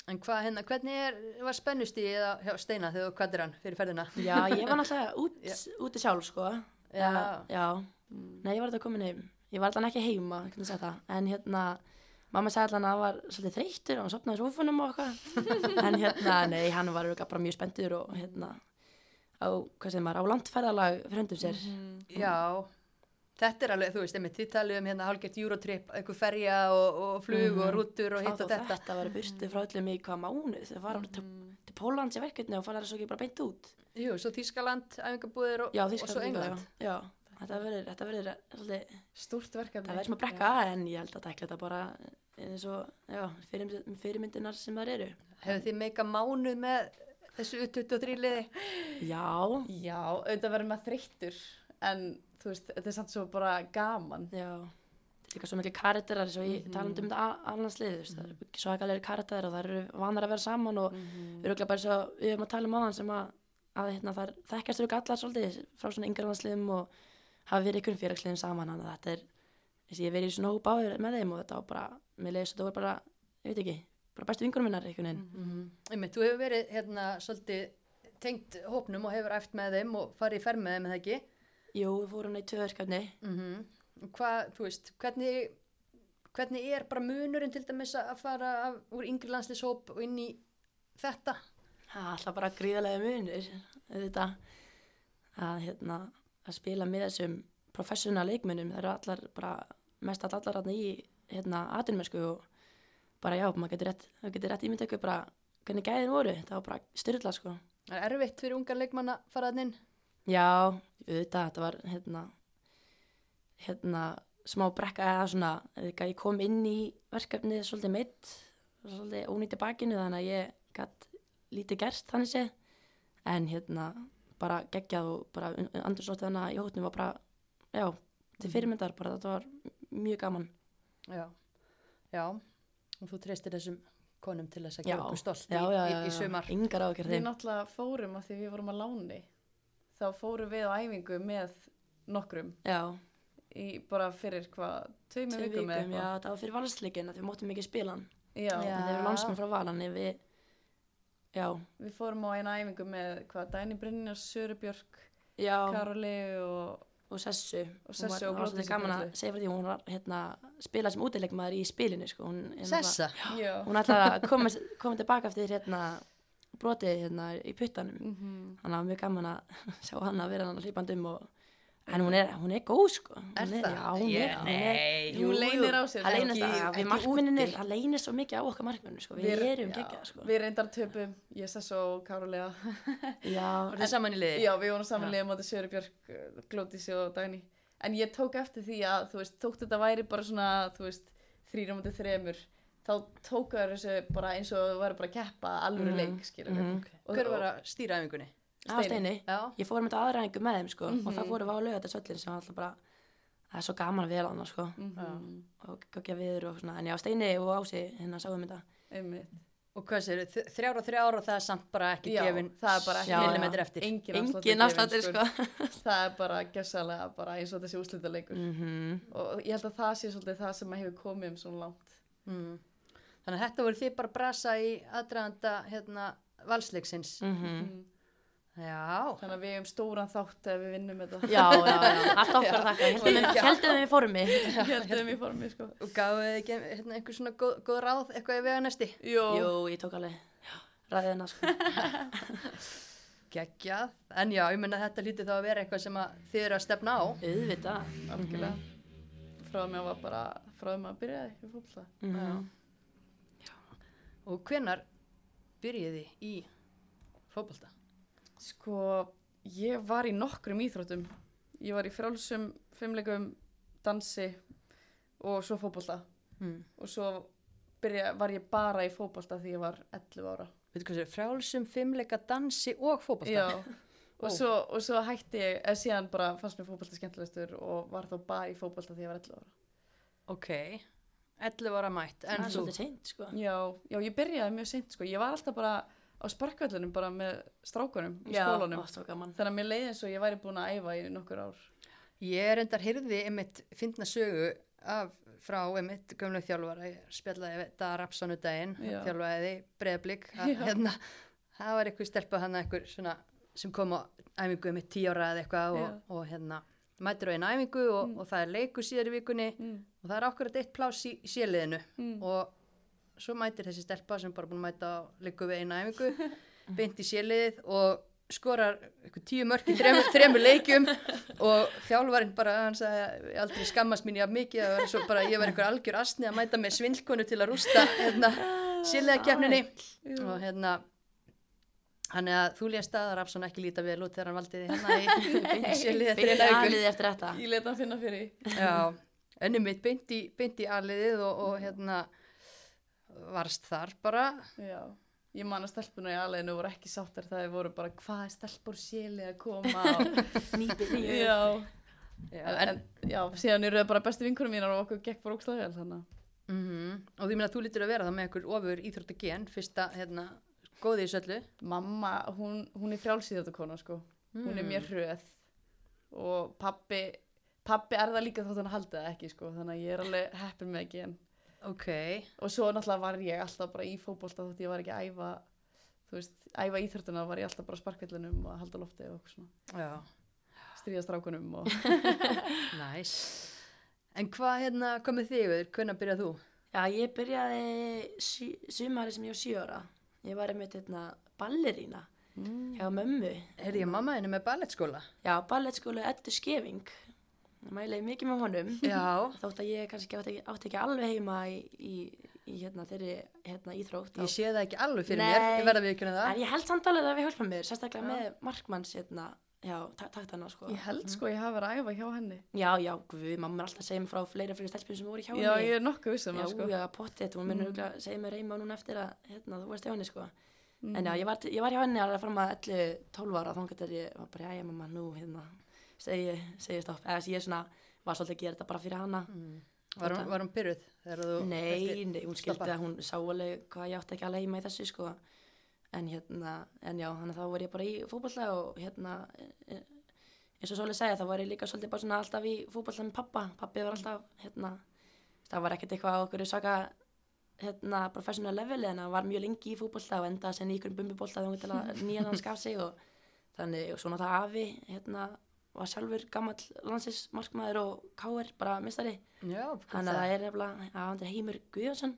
en hvað hérna, hvernig er, var spennustíð hjá Steina þegar þú kvættir hann fyrir ferðina já, ég var náttúrulega út, úti sjálf sko. Já. Já. Nei, ég var þetta komin heim. Ég var allan ekki heima, hvernig að segja það. En hérna, mamma sagði allan að hann var svolítið þreyttur og hann sopnaði í sófunum og eitthvað. en hérna, nei, hann var bara mjög spenntur og hérna, á, hvað segir maður, á landferðalag fyrir höndum sér. já, þetta er alveg, þú veist, einmitt, þið talið um hérna hálfgett Eurotrip, eitthvað ferja og, og flug og rútur og hitt og þetta Þetta var burtið frá öllum í hvað mánuð. Þau fara mm. til, til Pólans í verkefni og fara þess ekki bara beint út. Jú, svo Þískaland, æfingabúðir og, Já, og svo England Já, já. þetta verður, þetta Stórt verkefni. það verður smá brekka en ég held að það þetta bara eins og, já, fyrir, fyrirmyndinar sem það eru. Hefur þið meika mánuð með þessu U23 liði? Já, Já, auðvitað verður maður þreyttur en þú veist, þetta er samt svo bara gaman Já, þetta er líka svo miklu karakterar svo ég Mhm. talandi um þetta allanslið mm -hmm. það eru svo ekkert karakterar og það eru vanar að vera saman og Mhm. við erum bara svo við erum að tala um á hann sem að, að hérna, það þekkjast eru allar svolítið frá svona yngra landsliðum og hafa verið ykkur félagsliðum saman þannig að þetta er þessi ég verið í svona hóp áður með þeim og þetta var bara, mér leiðist þetta var bara ég veit ekki, bara bestu vingurum minnar einhvern veginn Mm Einmitt, þú hefur verið hérna svolítið tengt hópnum og hefur æft með þeim og farið í ferð með þeim eða ekki Jú, við fórum í tvö verkefni mm Hvað, þú veist, hvernig hvernig er bara munurinn til dæmis að fara af, úr yngri landslýshóp og inn í þetta? Það er alltaf bara gríðarlega munur þetta að, hérna, að spila með þessum professional leikmennum, það eru allar bara mest allar allar í hérna, atvinnmennsku og bara já, maður getur rétt, maður getur rétt ímynd eitthvað bara hvernig gæðin voru, það var bara styrla sko. Það er erfitt fyrir ungar leikmann að fara þann inn? Já, auðvitað, þetta var hérna, hérna smá brekka eða svona, eða ég kom inn í verkefnið svolítið meitt, svolítið ónýtti bakinu þannig að ég gætt lítið gerst þannig séð, en hérna bara geggjað og bara andursótt þannig að í hóttum var bara, já, til fyrirmyndar bara, þetta var mjög gaman. Já, já, og þú treystir þessum konum til þess að Já, gefa okkur stolt já, í, já, í, já, í sumar. Yngar ágjör Við náttúrulega fórum að því við vorum að láni þá fórum við á æfingu með nokkrum Já, í bara fyrir hvað, tveimur tvei vikum eða vikum, já, eitthvað það var fyrir valsleikin að við móttum ekki spila hann. Já. En þeir eru lánsmenn frá valan, við, já, við fórum á eina æfingu með hvað, Dæni Brynjar, Söru Björk já. Karoli og og Sessu Og Sessu Hún og var, það var Glódísi svolítið gaman að segja frá því hún var hérna spilað sem útileikmaður í spilinu sko. hún, er Sessa? Já. hún ætlaði að koma, koma tilbaka eftir hérna brotið hérna í puttanum. Mhm. þannig að mjög gaman að sjá hann að vera hann hlýpandi um og en hún er, hún er góð sko. Hún Er það? Já, hún er, hún er nei, Hún leynir á sér, það leynir það, við markminninir það leynir svo mikið á okkar markminnir sko, við, erum já, geggjað sko. Við reyndar töpum, ég sess og Karolega já, Voruð þið saman í liði? Já, við vorum samanlega mótið Söru Björk, Glódísi og Dæni En ég tók eftir því að, þú veist, þótt þetta væri bara svona, þú veist, þrýra mótið þremur þá tók það þessu bara eins og þú væri bara að keppa alvöru Mhm, leik, skilur við mhm. Og- Hver var að stýra æfingunni? á steini. Já. ég fór með þetta aðræðingu með þeim sko og Mhm. það fórum við á lögatarsvöllin sem var alltaf bara það er svo gaman að vera hann sko. Mhm, og gagja viður og svona. En já, Steini og Ási hérna sáum þetta. Einmitt. Og hvað sér, þrjár og þrjár og það er samt bara ekki Já, gefin það er bara ekki- millimetri eftir. Engin engin afslættir sko. Það er bara gessalega bara eins og þessi úslitaleikur mhm. Og ég held að það sé svolítið það sem að hefur komið um svona langt. Mm. Þannig að þetta voru þið bara að brasa í aðdraganda hérna, valsleiksins. mhm. Mm. Já. Þannig að við hefum stóran þátt ef við vinnum þetta. Já, já, já, allt okkar að þakka heldum við- heldum við fórum við Heldum í formi, sko. Og gáðu þið ekki hérna, einhver svona góð, góð ráð, eitthvað í veganesti? Jó, jú, ég tók alveg ræðina sko. Geggjað. En já, ég menna þetta lítið þá að vera eitthvað sem að þið eru að stefna á. auðvitað. Algjörlega. Frá að mér var bara, frá að maður byrjaði í fólkla Mhm. Og hvenar byrjiði í fótbolta? Sko, ég var í nokkrum íþróttum Ég var í frjálsum, fimmleikum, dansi og svo fótbolta Mm. og svo byrja, var ég bara í fótbolta því ég var 11 ára Veitu hvað sér, frjálsum, fimmleika, dansi og fótbolta? Já, og, svo, og svo hætti ég, eða síðan bara fannst mér fótbolta skemmtilegstur og var þá bara í fótbolta því ég var 11 ára. Ok, 11 ára mætt. það En er þú? svolítið seint sko Já, já, ég byrjaði mjög seint sko, ég var alltaf bara á sparkvöllunum bara með strákunum í já, skólanum. Þannig að mér leiði eins og ég væri búin að æfa í nokkur ár. Ég er endar hyrði einmitt fyndna sögu af frá einmitt gömlega þjálfara, ég spjallaði Rapsson um daginn, þjálfaði breðablík, Já. hérna, það var eitthvað stelpa hann eitthvað svona sem kom á æfingu einmitt tíu ára eða eitthvað og, og hérna mætir á einu æfingu og, Mm. og það er leikur síðar í vikunni Mm. og það er akkurat eitt pláss í, séliðinu Mm. og svo mætir þessi stelpa sem bara búin að mæta leiku við einu æfingu beint í séliðið og skorar tíu mörk í þremur, þremur leikjum og þjálfarinn bara hann sagði ég aldrei skammast mín jafn mikið að vera svo bara ég var einhver algjör asni að mæta með svindkonu til að rústa hérna séliðakefninni og hérna hann er að þú lést að Rafsson ekki líta vel út þegar hann valdi þið hérna í séliðið eftir þetta. Ég leta hann finna fyrir. Því. Já, ennum mitt beint í, beint í aðliðið og, og hérna varst þar bara. Já, ég man að stelpunar í aðleginu voru ekki sáttar það voru bara hvað er stelpur séli að koma og... nýpið Já, Já, en, en já, síðan eru það bara bestu vinkunum mínar og okkur gekk bara vel þannig að- Mhm. Og því meina að þú lítur að vera það með einhver ofur íþróttagen, fyrsta, hérna, góði í söllu. mamma, hún, hún er frjálsíðatakona sko hún er Mm. mjög hröð og pappi pappi er það líka þótt hann haldi það ekki sko þannig að ég er alveg heppin með ekki en Ok, og svo náttúrulega var ég alltaf bara í fótbolta þótt ég var ekki að æfa þú veist, æfa íþjórtuna var ég alltaf bara á sparkvillinum og að halda á lofti og eitthvað svona já, stríða strákunum og næs. En hvað, hérna, með þig, hvernig byrjað þú? Já, ég byrjaði sumari sem ég var sjö ára. Ég var einmitt hérna ballerína mm. hjá mömmu. Herði ég mamma henni með ballettskóla? Já, ballettskólu Eddu Skeving. Ég mælaði mikið með honum. Já, Þótt að ég kannski átti ekki, átti ekki alveg heima í, í, í hérna, þeirri hérna, íþrótt. ég sé það ekki alveg fyrir Nei. mér, ég verða við ekki En það. ég held samt alveg að það við hjálpa mér, sérstaklega Já. með markmanns hérna, já, ta- taktana sko. ég held sko ég hafi verið að æfa hjá henni Já, já, guð, mamma er alltaf að segja mér frá fleiri fyrir stelpum sem voru hjá henni. já, ég er nokkuð vissum Já, það sko já, pottet, hún minnur Mm. mm. segja mér reyma núna eftir að hérna, þú varst hjá henni sko. Mm. En já, ég var, ég var hjá henni alveg fram að 11-12 ára þá getur ég bara, já, mamma, nú, hérna, segi, segi stopp. Eða þess að ég svona, var svolítið að gera þetta bara fyrir hana. Mm. Var hún, var hún byrjuð. Nei, nei, hún skildi að hún sá alveg hvað ég átti ekki alveg heima í þessu sko. En hérna, en já, þannig að þá var ég bara í fótballa og hérna, e- e- eins og svolítið segja, þá var ég líka svolítið bara svona alltaf í fótballa með pappa. Pappi var alltaf, hérna, það var ekkert eitthvað á okkur saka, hérna, professional leveli en það var mjög lengi í fótballa og endaði sem í ykkur bumbibólta þegar hún til að nýjan hans gaf sig og þannig, og svo náttúrulega afi, hérna, var sjálfur gamall landsins og káir, bara mistari. Þannig að það er nefnilega, já, hann er Heimur Guðjónsson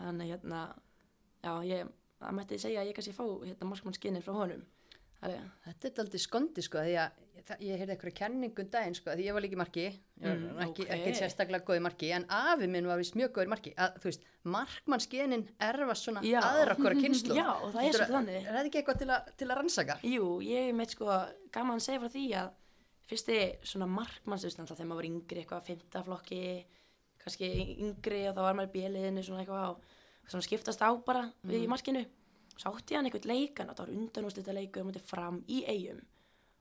þannig hérna já, ég, það mætti segja að ég kannski fá hérna markmannskinni frá honum er, þetta er aldrei skondi sko, því að ég heyrði eitthvað kenningum daginn sko, því ég var líka í marki, Mm, ekki, ok. ekki sérstaklega góð í marki, en afi minn var vist mjög góð í marki, að þú veist, markmannsgenin erfast svona Já. aðra hvora kynslu. Já, og það er svolítið þannig. Er þetta ekki eitthvað til, að- til að rannsaka? jú, ég meit sko gaman að segja frá því að fyrsti svona markmannsustn þegar maður var yngri eitthvað fymtaflokki kannski yngri og þá var maður í bjöliðinu svona eitthvað og svona skiptast á bara við í markinu. Svo átti ég hann eitthvað leikan og það var undanústita leikur mútið fram í eigum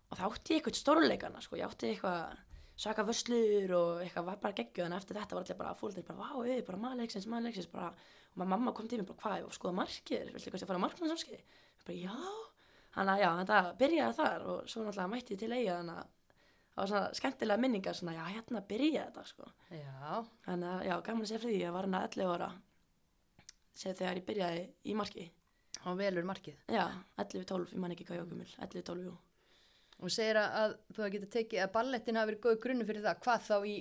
og þá átti ég eitthvað stórleikana sko, ég átti eitthvað svaka vöslur og eitthvað var bara geggjuð en eftir þetta var allir bara fólkið bara, vá, auðvitað, bara maðurleiksins, maðurleiksins bara, og maður mamma kom til mér bara, hvað, ég var að skoða markið, viltu kannski fara á markmannsáskið bara, já, hann að já, þetta byrjaði þar og svo náttúrulega mætti ég til eiga þannig að það var svona skemmtilega minningar svona, já, hérna byrjaði þetta, sko. Já, þannig að, já, gaman að segja fyrir því, ég var hann að 11 ára segja þegar ég byrjaði í marki hann velur markið. já, 11-12, ég man ekki hvað ég gömul 11-12, jú Og segir að, að þú getur tekið að ballettin hafi verið góð grunni fyrir það, hvað þá í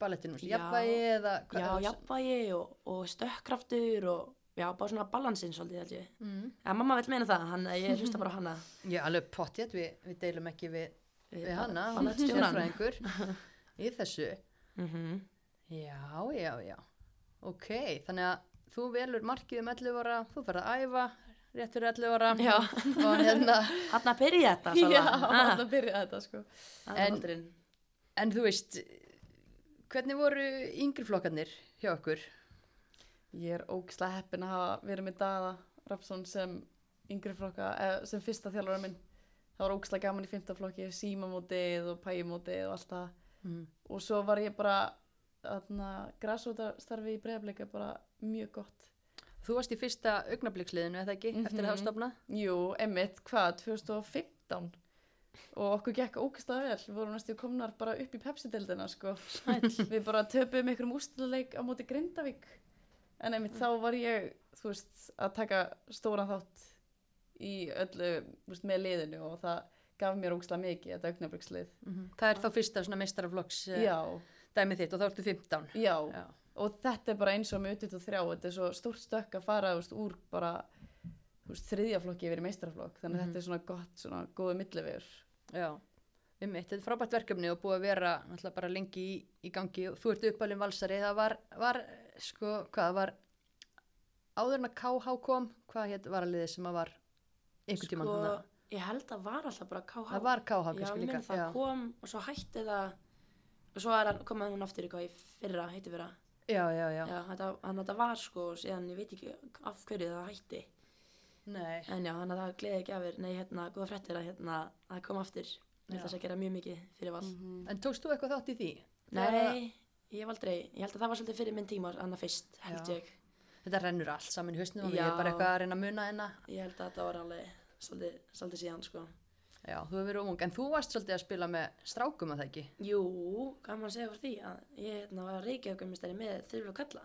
ballettinu? Jafnvægi eða hvað? já, jafnvægi og, og stökkraftur og já, bara svona balansinn svolítið held ég. Mm. Já, mamma vil meina það, hann, ég hlusta bara á hana. Já, alveg pottjætt, við, við deilum ekki við, við hana, hún er Ballettstjóran. sérfræðingur í þessu. Mm -hmm. Já, já, já. Ok, þannig að þú velur markið um 11 ára, þú ferð að æfa rétt fyrir 11 ára Já. og hérna, Hann að byrja þetta, já, hann að byrja þetta sko En- En, þú veist, hvernig voru yngri flokkarnir hjá okkur? Ég er ógislega heppin að hafa verið með Daða Rapsson sem yngri flokka, eh, sem fyrsta þjálfara minn. Það var ógislega gaman í fymta flokki, símamótið og pæjumótið og allt það. Mm. Og svo var ég bara, þarna, græsótastarfi í bregðarleika bara mjög gott. Þú varst í fyrsta augnabliksliðinu, eða ekki, eftir að Mhm. hafa stofnað? Jú, emmitt, hvað, 2015? Og okkur gekk ógislega vel, við vorum næstu komnar bara upp í Pepsi-deildina, sko. við bara töpum einhverjum ústileik á móti Grindavík. En einmitt þá var ég, þú veist, að taka stóran þátt í öllu, þú veist, með liðinu og það gaf mér ógislega mikið, þetta augnabrikslið. Mhm. Það er þá fyrsta svona meistaraflokks Já, dæmið þitt og þá ertu 15. já, Já. Og þetta er bara eins og með 23, þetta er svo stórt stökk að fara, veist, úr bara, veist, þriðja flokki yfir í meistaraflokk, þannig að Mhm. þetta er svona gott, svona góðu millivegur. Já, um mitt, þetta er frábært verkefni og búið að vera náttúrulega bara lengi í, í gangi og þú ert uppalinn valsari, það var, var sko, hvað var áður en að KH kom, hvað hétt var að liðið sem að var einhvern tímann sko, sko, ég held að var alltaf bara KH. það var KH Já, kannski minn líka það já. kom og svo hætti það, og svo komið hún aftur eitthvað í fyrra, heiti fyrra. Já, já, já, Já, þetta, hann þetta var sko, síðan ég veit ekki af hverju það hætti. nei En já, hann að það gleði ekki af þér, nei, hérna, góða fréttir að hérna, það kom aftur. að það sé að gera mjög mikið fyrir val Mhm. En tókst þú eitthvað þátt í því? Nei, ég hef aldrei, ég held að það var svolítið fyrir minn tíma annað fyrst, held ég Þetta rennur allt saman í hausnum og ég er bara eitthvað að reyna að muna hérna. ég held að þetta var alveg svolítið, svolítið síðan sko Já, þú hefur verið ung, en þú varst svolítið að spila með strákum að það ekki? Jú, að segja fyrir því að ég hérna, var reykjaugumistari með þurru kalla.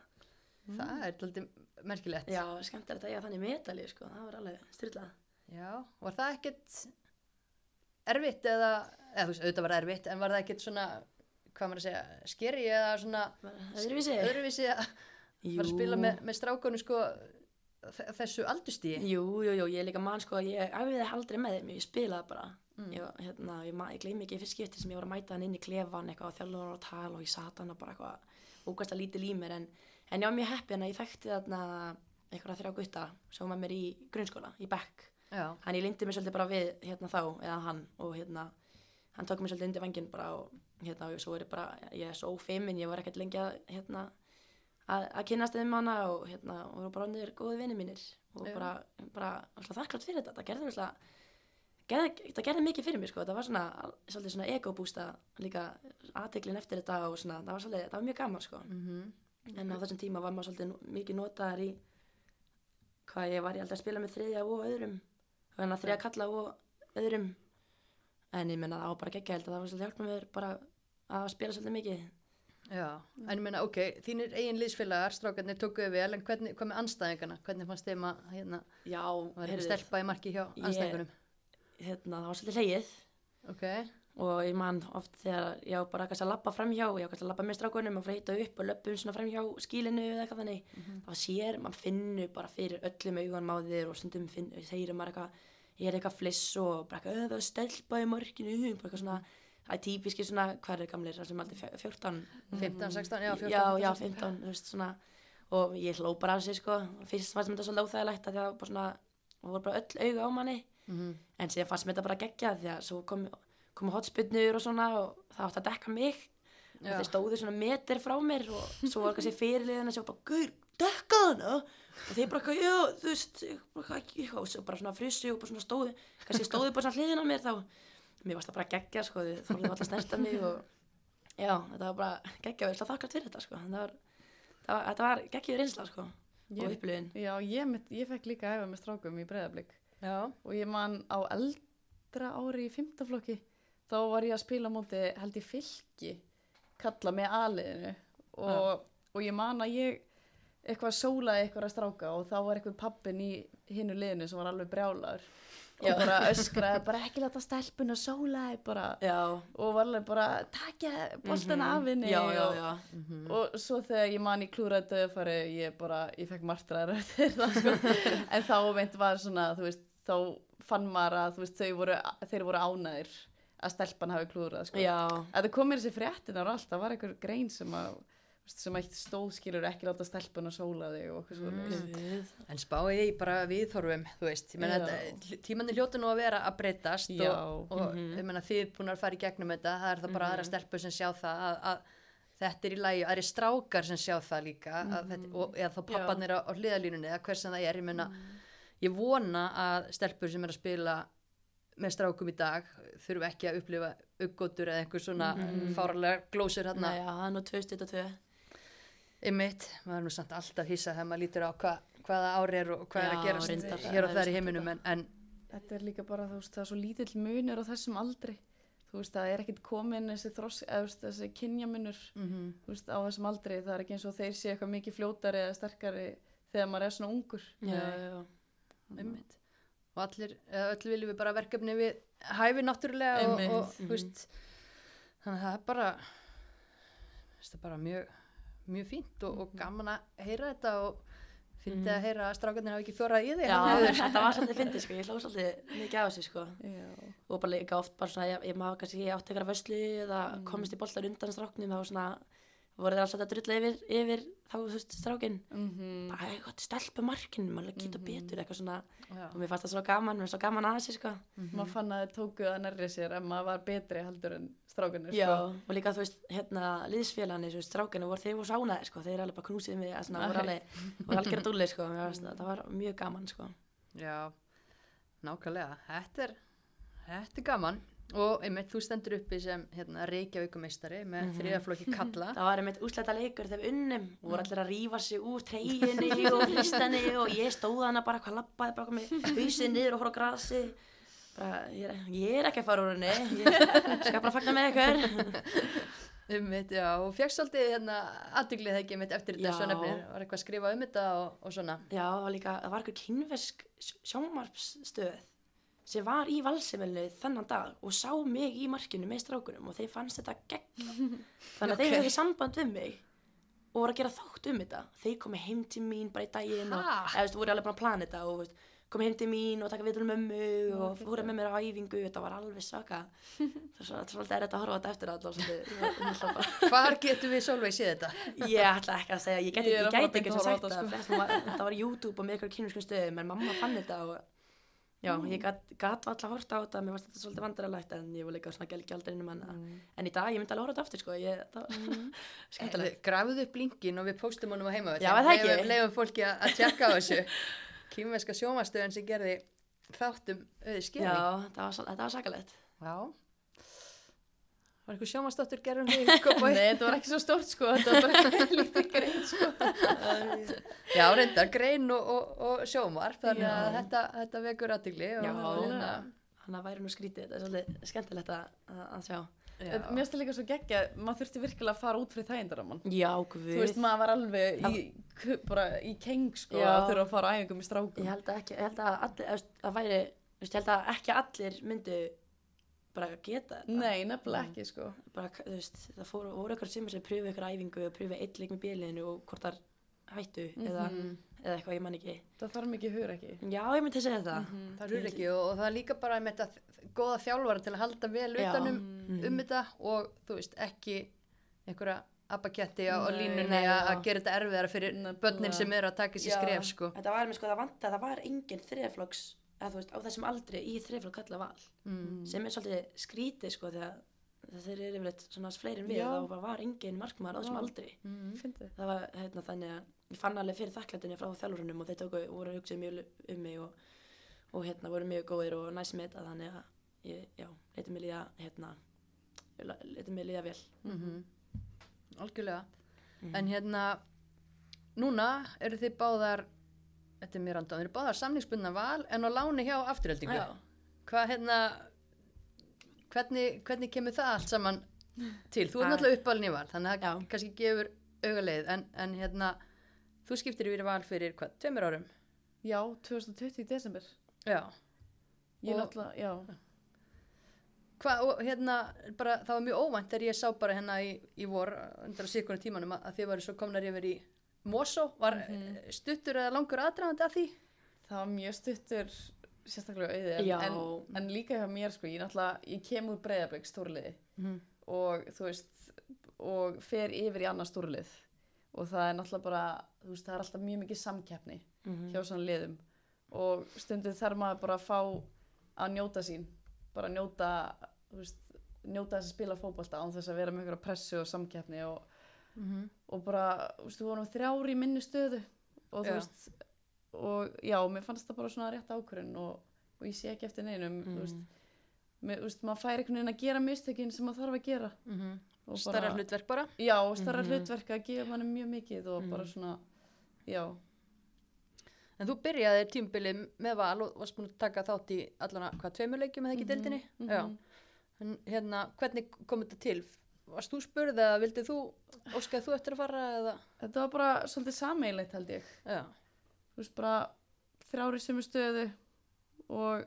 Það er svolítið merkilegt. Já, skemmtilegt að ég að þannig metali sko, það var alveg styrlað Já, var það ekkert erfitt eða, eða þú veist, auðvitað var erfitt, en var það ekkert svona, hvað maður að segja, skeri eða svona Öðruvísi? öðruvísi að að spila með, með strákunum sko þessu aldurstíi? Jú, jú, jú, ég er líka mann sko, ég æfiði aldrei með þeim, ég spilaði bara. Ég, var, hérna, ég, ég gleymi ekki fyrst skipti sem ég var að mæta hann inn í klefan eitthvað og þjálfur var að tala og ég sat hann og bara eitthvað ógæst að lítið í mér en, en ég var mjög heppin að ég þekkti þarna eitthvað þrjá gutta sem var með mér í grunnskóla, í Beck. Þannig ég lindi mig svolítið bara við hérna þá eða hann og hérna hann tók mig svolítið undir vangin bara og hérna og svo er ég bara, ég er svo ófeimin, ég var ekkert lengi að hérna að, að kynast þeim hana og hérna og bara ondir góði vinni mínir. Og Já. bara, bara alltaf þakklátt fyrir þetta, það gerði alltaf gerði, það gerði mikið fyrir mig sko, það var svona svolítið svona ego-bústa líka aðteklin eftir þetta og svona, það var svolítið, það var mjög gaman sko. Mhm, en á þessum tíma var maður svolítið mikið notaðar í hvað ég var ég alltaf að spila með þriðja og öðrum. Þannig að þriðja kalla og öðrum. En ég menna það var bara geggja held að það var svolítið hjálpa mér bara að spila svolítið mikið já, en ég meina, ok, þínir eigin liðsfélagar, strákarnir tókuðu vel, en hvernig, hvað með anstæðingana? Hvernig fannst þeim að, hérna, já, var þetta stelpa í marki hjá anstæðingunum? hérna, það var svolítið hlegið. Ok, og ég man oft þegar ég á bara kannski að labba framhjá ég á kannski að labba með strákunum og freyta upp og löpum svona framhjá skílinu eða eitthvað þannig. Þá sér, maður finnur bara fyrir öllum augunum á þér og stundum finn, segir maður eitthvað, ég er eitthvað fliss og bara eitthvað, "Ö, það er stelpa í markinu bara eitthvað svona, það er típiski svona hvað er gamlir, það sem aldrei fjö- 14 15, 16, já, 14, já, já, 16. 15, þú veist svona og ég hló bara að sig sko. Fyrst fannst mér þetta svolítið óþægilegt að því að bara svona það voru bara öll auga á manni. Mhm. en síðan fannst mér þetta bara geggja því að svo kom, komu hotspinnur og svona og það átti að dekka mig. Og þeir stóðu svona meter frá mér og svo var kannski fyrirliðina sem var bara, gaur, dekka hana? Og þeir bara, já, þú veist og svo bara svona frissi og bara svona stóðu kannski stóðu bara svona hliðin á mér þá mér varst það bara geggja, sko, þið þorðum alltaf snerta mig og já, þetta var bara geggja og ég ætla að þakka fyrir þetta, sko. Það var, var, þetta var geggjuð reynsla, sko og Ég- upplifin Já, ég, ég fekk líka að hefa með strákum í breyðablík Já, og ég man á eldra ári í fymtaflokki þá var ég að spila móti held ég fylki kalla með aðliðinu og, og ég man að ég eitthvað sólaði eitthvað að stráka og þá var eitthvað pappin í hinnu liðinu sem var alveg brjálar Já. Og bara öskraði bara ekki láta stelpun og sólaði bara já, og var alveg bara takja boltan af henni já, og, svo þegar ég man í klúraði döðfari ég bara, ég fekk martraðar sko. En þá meint var svona þú veist, þá fann maður að þú veist, þau voru, þeir voru ánæðir að stelpan hafi klúrað sko. Að það kom mér þessi fréttinar og allt, það var einhver grein sem að sem eitt stóðskilur ekki láta stelpun að sóla þig og okkur svo mm. En spáið í bara viðhorfum, þú veist, ég meina Já. þetta, tímanni hljóta nú að vera að breytast Já. og, og ég meina þið búin að fara í gegnum þetta, það er það bara aðra stelpur sem sjá það að, að þetta er í lægi, aðri strákar sem sjá það líka, að þetta, og eða þá pappanir á, á hliðalínunni eða hvers sem það er, ég meina, ég vona að stelpur sem er að spila með strákum í dag þurfu ekki að upplifa uppgótur eða einhver svona mm. fáralega glósur hérna það er nú 2022 Einmitt, maður er nú samt alltaf hissa þegar maður lítur á hva, hvaða ári er og hvað er að Já, gerast reyndar, hér og það er þar í heiminum en, en þetta er líka bara, þú veist, það er svo lítill munur á þessum aldri. Þú veist, það er ekkit komin þessi þross, eða veist, þessi kynjamunur mm þú veist, á þessum aldri, það er ekki eins og þeir sé eitthvað mikið fljótari eða sterkari þegar maður er svona ungur. Já, já, einmitt. Og allir, eða öll viljum við bara verkefni við hæfi náttúrulega og, og þú veist þannig að það er bara það er bara mjög mjög fínt og, og gaman að heyra þetta og fyndi að heyra að strákarnir hafa ekki þórað í þig. Já þetta var svolítið fyndið, sko, ég hlóð svolítið mikið á þessu, sko. Já, og bara líka oft bara svona, ég, ég maður kannski ég átti eitthvað vöslu eða komist í boltar undan stráknum þá svona, voru þeir alltaf að drulla yfir, yfir þá, þú veist, strákin mm bara, eitthvað, stelpa markinu, maður geta betur eitthvað svona, Já. og mér fannst það svo gaman mér fannst það gaman að þessu, sko. Maður fann að þeir tóku það nærri sér en maður var betri heldur en strákunir Já, sko. og líka þú veist, hérna, veist, strákinu voru, þeir voru svo ánæðir, sko, þeir alveg bara knúsið mig, að svona, voru alveg, voru algjörða dúlli, sko, það, það var mjög gaman, sko. Já, nákvæmlega. Þetta er, þetta er gaman og einmitt, þú stendur uppi sem hérna, Reykjavíkumeistari með mm þriðaflokki kalla. Það var einmitt úsleita leikur þegar við unnum. Og voru allir að rífa sig úr treyjunni og hristanni og ég stóð hana bara hvað lappaði bara með hausinn niður og á grasi. Bara, ég, er, ég er ekki að fara úr henni. Ég skal bara fagna með ykkur. Einmitt, já, og fjöxt svolítið hérna aðduglið það ekki einmitt eftir þetta Já. svo nefnir, var eitthvað að skrifa um þetta og, og svona. Já, það var líka, það var eitthvað kynversk sjómarpsstöð sem var í valsemilinu þennan dag og sá mig í markinu með strákunum og þeir fannst þetta gegn þannig að Ok. þeir höfðu samband við mig og voru að gera þátt um þetta þeir komi heim til mín bara í daginn og eða, voru alveg bara að plana þetta og komi heim til mín og taka vitur um mömmu og fóru með mér á æfingu þetta var alveg saka það er svo- það er svolítið erfitt að horfa þetta eftir alltaf Hvar getum við Solveig séð þetta? Ég ætla ekki að segja, ég gæti, að ekki að sagt þetta, sko. sko. var, YouTube og með eitthvað kynvískum þetta já, ég gat, gat alltaf horta á þetta, mér varst þetta svolítið vandrarlegt en ég var líka svona gæl gjaldarinnum en, en í dag ég myndi alveg horfa á þetta aftur sko, ég, það var skemmtilegt. Grafðu upp linkin og við postum honum á heima Já, er það ekki? Leifum, leifum fólki að að tjekka á þessu. Kýmverska sjómastöðun sem gerði þáttum auði skeri. Já, það var, þetta var sakalegt. Já. Var eitthvað sjómastóttur gerðum því? Nei, þetta var ekki svo stórt sko, þetta var bara lítið grein sko. Já, reyndar, grein og, og, og sjómar, þannig að þetta, þetta vekur aðtigli. Já, hérna, Þannig að væri nú skrítið, þetta er svolítið skemmtilegt að, að, sjá. já. Mér það líka svo geggja, maður þurfti virkilega að fara út fyrir þægindaramman. Já, guð. Þú veist, maður var alveg í, bara í keng sko, Já. að þurfa að fara á æfingum í strákum. Ég held að ekki, ég held að veist, að væri, ég held að ekki allir myndu bara geta þetta. Nei, nefnilega ekki sko. bara, veist, það fóru, voru ykkur sem sem pröfu ykkur æfingu og pröfu eitt leik með bílinu og hvort þar hættu eða, Mhm. eða eitthvað ég man ekki Það þarf mikið hugur ekki. já, ég myndi að segja það Það er ekki og, og það er líka bara með þetta góða þjálfara til að halda vel utanum Mhm. um þetta og þú veist ekki einhverja abaketti á, Nei, línunni að að gera þetta erfiðara fyrir börnin sem eru að taka Já, skref sko. þetta var með sko, það vant eða þú veist, á þessum aldri í þriðaflokk kalla val mm. sem er svolítið skrítið sko þegar þeir eru yfirleitt svona fleiri en við þá var engin markmaður á þessum aldri Mm. Það var hérna þannig að ég fann alveg fyrir þakklættinni frá þjálfurunum og þeir tóku, voru að hugsa mjög um mig og, og hérna voru mjög góðir og næst með þetta þannig að ég, já, leytið mig líða hérna, leytið mig líða vel Mm Algjörlega Mhm. en hérna núna eru þið báðar þetta er mér andán, þið eru báðar samningsbundna val en á láni hjá afturheldingu Já. hvað hérna hvernig, hvernig kemur það allt saman til, þú ert Það- náttúrulega uppalinn í val þannig að það kannski gefur augaleið en, en hérna þú skiptir yfir val fyrir hvað, tveimur árum? Já, 2020 í desember. já, Ég náttúrulega, já. hvað og hérna bara, það var mjög óvænt þegar ég sá bara hérna í, í vor undir að sikurinn tímanum að, að þið varu svo komnar yfir í Mosó, var Mhm. stuttur eða langur aðdraðandi að því? Það var mjög stuttur, sérstaklega auðið. En, en, líka hjá mér sko, ég ég kem úr breyðablík stórliði. Mhm. og þú veist og fer yfir í annað stórlið og það er náttúrulega bara veist, það er alltaf mjög mikið samkeppni Mhm. hjá svona liðum og stundum þarf maður bara að fá að njóta sín bara að njóta veist, njóta þess að spila fótbolta án þess að vera með einhverja pressu og samkeppni og, Mhm. og bara, þú veist, við vorum þrjári í minni stöðu og þú veist og já, mér fannst það bara svona rétt ákvörðin og, og ég sé ekki eftir neinum þú veist, mér, þú veist, maður fær einhvern veginn að gera mistökin sem maður þarf að gera Mhm. og Starra hlutverk bara Já, starra Mhm. hlutverk að gefa manni mjög mikið og bara Mhm. svona, já, En þú byrjaði tímbilið með val og varst búin að taka þátt í allana, hvað, tveimur leikjum eða ekki í deildinni? mhm. Já. En hérna, hvernig kom þetta til? Varst þú spurð eða vildið þú, óskaði þú eftir að fara eða? þetta var bara svolítið sameigilegt held ég. Já. Þú veist, bara þrjári sem stöðu og,